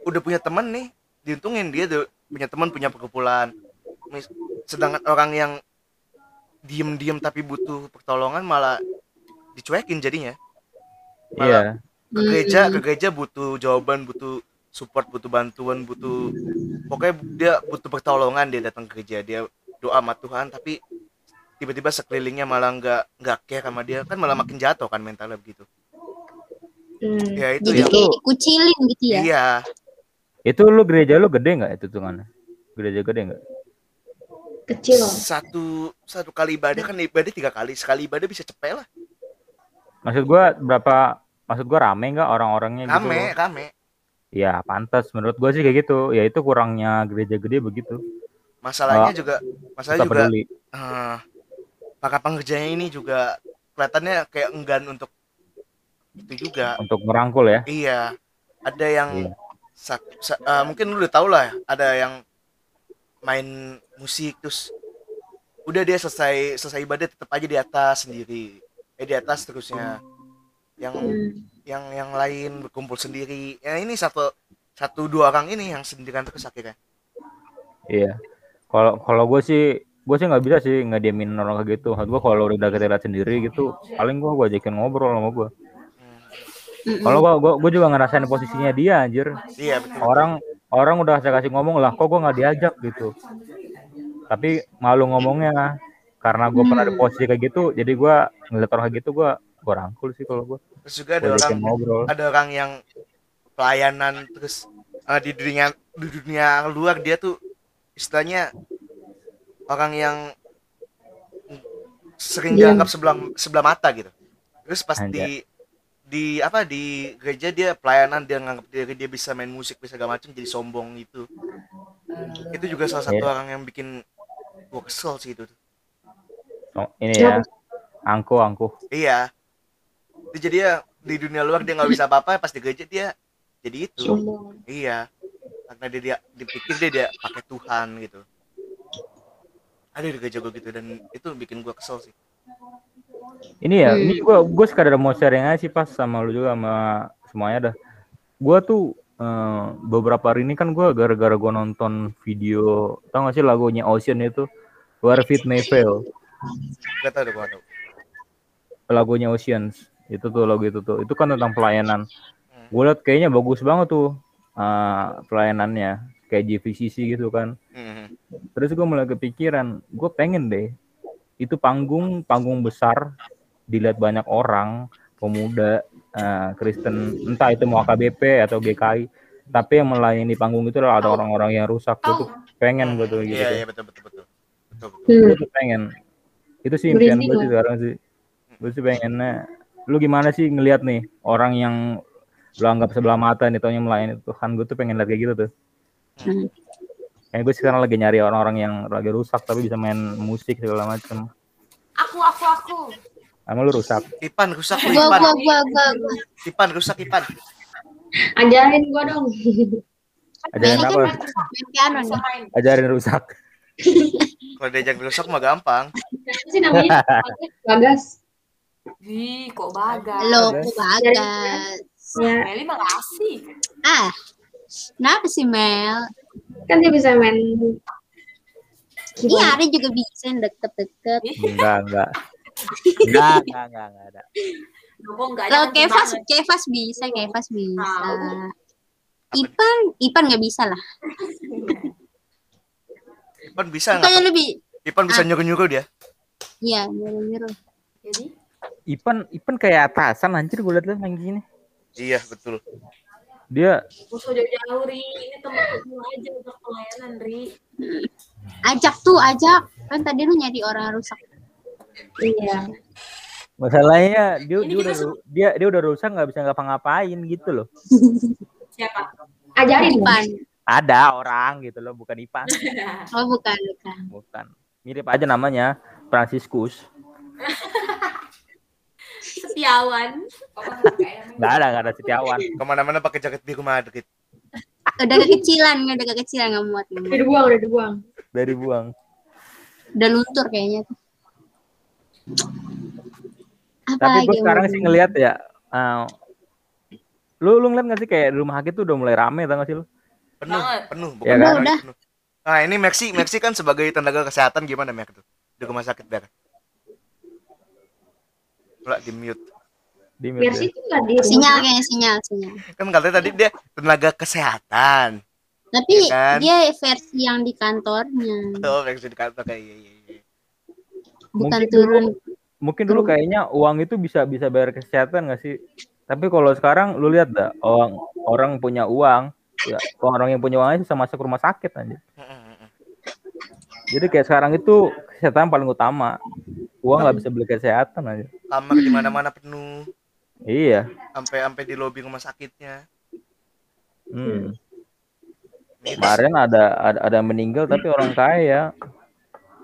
udah punya teman nih diuntungin dia tuh punya teman punya perkumpulan sedangkan orang yang diem-diem tapi butuh pertolongan malah dicuekin jadinya iya. ke gereja Hmm. ke gereja butuh jawaban butuh support butuh bantuan butuh pokoknya dia butuh pertolongan dia datang ke gereja dia doa sama Tuhan tapi tiba-tiba sekelilingnya malah nggak nggak care sama dia kan malah makin jatuh kan mentalnya begitu Hmm. ya itu Jadi yang kayak dikucilin gitu ya. iya Itu lu gereja lu gede nggak itu tungannya? Gereja gede nggak? Kecil. satu satu kali ibadah kan ibadah tiga kali sekali ibadah bisa cepet lah Maksud gua berapa? Maksud gua rame nggak orang-orangnya gitu? rame rame Ya pantas menurut gua sih kayak gitu. Ya itu kurangnya gereja gede begitu. masalahnya Ah, juga masalahnya juga peduli. eh, para pengerjanya ini juga kelihatannya kayak enggan untuk itu juga Untuk merangkul ya. Iya, ada yang Iya. sa- sa- eh, mungkin lu udah tau lah, ada yang main musik terus udah dia selesai selesai ibadah tetap aja di atas sendiri, eh di atas terusnya. Yang Hmm. yang yang lain berkumpul sendiri. Ya ini satu satu dua orang ini yang sendirian terus akhirnya. Iya. Kalau kalau gue sih gue sih nggak bisa sih nggak diemin orang kayak gitu. Gue kalau udah kita lihat sendiri gitu, paling gue gue ajakin ngobrol sama gue. Mm-mm. Kalau gue gue gue juga ngerasain posisinya dia anjir. Iya betul. Orang orang udah saya kasih ngomong lah, kok gue nggak diajak gitu. Tapi malu ngomongnya karena gue pernah di Hmm. posisi kayak gitu, jadi gue ngeliat orang kayak gitu gue gue rangkul sih kalau gue. Terus juga ada Gue orang ngobrol. ada orang yang pelayanan terus eh, di dunia di dunia luar dia tuh istilahnya orang yang sering Diam. dianggap sebelah sebelah mata gitu terus pas Anjay. di di apa di gereja dia pelayanan dia nganggap diri dia bisa main musik bisa segala macam jadi sombong gitu itu juga salah satu Iya. orang yang bikin gua kesel sih itu Oh, ini ya, angku angku. iya Dia jadi ya di dunia luar dia nggak bisa apa-apa pas di gereja dia jadi itu Sombong. Iya. Karena dia, dia dipikir dia dia pakai Tuhan gitu. Ada di gereja gue gitu dan itu bikin gue kesel sih. Ini ya, Hmm. ini gue gue sekadar mau sharing aja sih pas sama lu juga sama semuanya dah. Gue tuh eh, beberapa hari ini kan gue gara-gara gue nonton video, tau gak sih lagunya Ocean itu Where Fit May Fail, Gak tau deh gue tau. lagunya Oceans itu tuh lagu itu tuh, itu kan tentang pelayanan. Gue liat kayaknya bagus banget tuh eh, pelayanannya. kayak JVCC gitu kan Mhm. terus gue mulai kepikiran gue pengen deh itu panggung panggung besar dilihat banyak orang pemuda eh, Kristen entah itu mau AKBP atau GKI tapi yang melayani panggung itu adalah ada orang-orang yang rusak gue tuh pengen gue tuh gitu Iya, iya betul betul betul. Betul betul. Hmm. Gue tuh pengen itu sih impian gue sih sekarang sih gue sih pengennya lu gimana sih ngelihat nih orang yang lu anggap sebelah mata nih taunya melayani Tuhan gue tuh pengen lihat kayak gitu tuh Hmm. Kayak gue sekarang lagi nyari orang-orang yang lagi rusak tapi bisa main musik segala macam. Aku, aku, aku. Emang lu rusak? Ipan rusak lu, Gua Ipan. gua gua gua. gua. Ipan rusak Ipan. Ajarin gua dong. Ajarin apa? piano nih. Ajarin rusak. Kalau diajak rusak mah gampang. Siapa sih namanya? [laughs] Bagas. Ih, kok bagas. Lo kok bagas. Ya, Meli makasih. Ah. Kenapa sih Mel? kan dia bisa main Iya, Ari juga bisa yang deket-deket. Enggak, enggak. [laughs] Enggak, enggak, enggak, enggak ada. Kok enggak Lo ada Kevas. Kevas bisa, Kevas bisa. Ipan, Ipan nggak bisa lah. Ipan bisa nggak? lebih, Ipan bisa Ah. nyuruh-nyuruh dia. iya, nyuruh-nyuruh. Jadi, Ipan, Ipan kayak atasan anjir gue liat main gini. Iya betul. Dia usah jauh-jauh, Ri. Ini temen-temen aja untuk pelayanan, Ri. Ajak tuh, ajak. Kan tadi lu nyari orang rusak. iya masalahnya dia Ini dia udah ru- dia dia udah rusak nggak bisa ngapa-ngapain gitu loh. [laughs] Siapa? ajarin. Ipan. Ada orang gitu loh, bukan Ipan, [laughs] Oh, bukan, bukan. bukan. Mirip aja namanya Franciscus. [laughs] Setiawan. Nggak ada, nggak ada Setiawan. Ke mana-mana pakai jaket biru Madrid. Udah kekecilan, udah kekecilan nggak muat. nggak Udah muat. dibuang, udah dibuang. Dari buang. Udah luntur kayaknya tuh. Apa Tapi gue sekarang sih ngeliat ya, eh, lu lu ngeliat gak sih kayak di rumah sakit tuh udah mulai rame tau gak sih lu? Penuh, Banget. penuh. Bukan kan? penuh, Udah. penuh. Nah ini Maxi, Maxi kan sebagai tenaga kesehatan gimana Mek tuh di rumah sakit Ber? Pula di mute. Di Biar sih tuh nggak di. Sinyal kayaknya sinyal, sinyal. Kan katanya tadi dia tenaga kesehatan. Tapi Iya kan? dia versi yang di kantornya, Oh, Maxi di kantor kayak iya, iya, iya. bukan Mungkin turun. Mungkin dulu kayaknya uang itu bisa bisa bayar kesehatan gak sih? Tapi kalau sekarang lu lihat dah orang orang punya uang, ya orang yang punya uang bisa masuk rumah sakit aja. Jadi kayak sekarang itu kesehatan paling utama. Uang nggak bisa beli kesehatan aja. Kamar di mana-mana penuh. Iya. Sampai sampai di lobi rumah sakitnya. Hmm. Kemarin ada, ada ada yang meninggal tapi orang kaya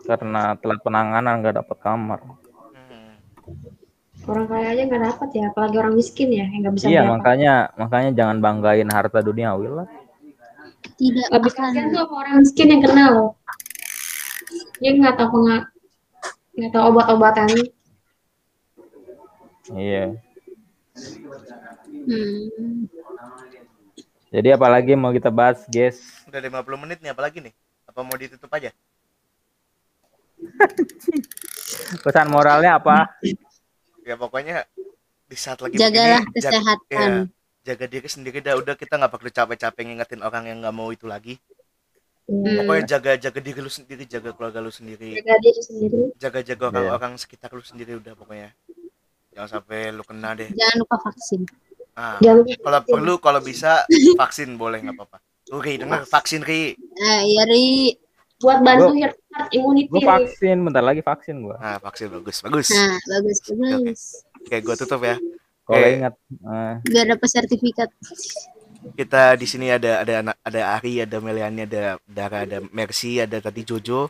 karena telat penanganan nggak dapat kamar. Hmm. Orang kaya aja nggak dapat ya, apalagi orang miskin ya yang nggak bisa Iya bayar. makanya makanya jangan banggain harta duniawi lah. Tidak Lebih akan. kasihan tuh orang miskin yang kenal loh. Dia nggak tahu nggak nggak tahu obat-obatan. Iya. Hmm. Jadi apalagi mau kita bahas, guys? Udah 50 menit nih apalagi nih? Apa mau ditutup aja? [laughs] Pesan moralnya apa? Ya pokoknya di saat lagi Jagalah begini, kesehatan. ya, jaga diri sendiri dah udah kita nggak perlu capek-capek ngingetin orang yang nggak mau itu lagi Hmm. pokoknya jaga jaga diri lu sendiri jaga keluarga lu sendiri Jaga diri sendiri. jaga jaga orang-orang sekitar lu sendiri udah pokoknya jangan sampai lu kena deh Jangan lupa vaksin. ah Jangan kalau perlu kalau bisa vaksin boleh nggak apa-apa Ri dengar vaksin Ri Eh, iya, Ri. buat bantu herd immunity. Gue vaksin, bentar lagi vaksin gue. nah vaksin bagus bagus Nah, bagus, bagus. oke gua tutup ya Kalau Oke. ingat, eh, Biar dapat sertifikat. Kita di sini ada ada anak ada Ari ada Meliani ada Dara ada Mercy ada tadi Jojo.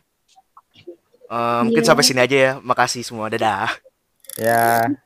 Eh, mungkin Iya. sampai sini aja ya. Makasih semua. Dadah. Ya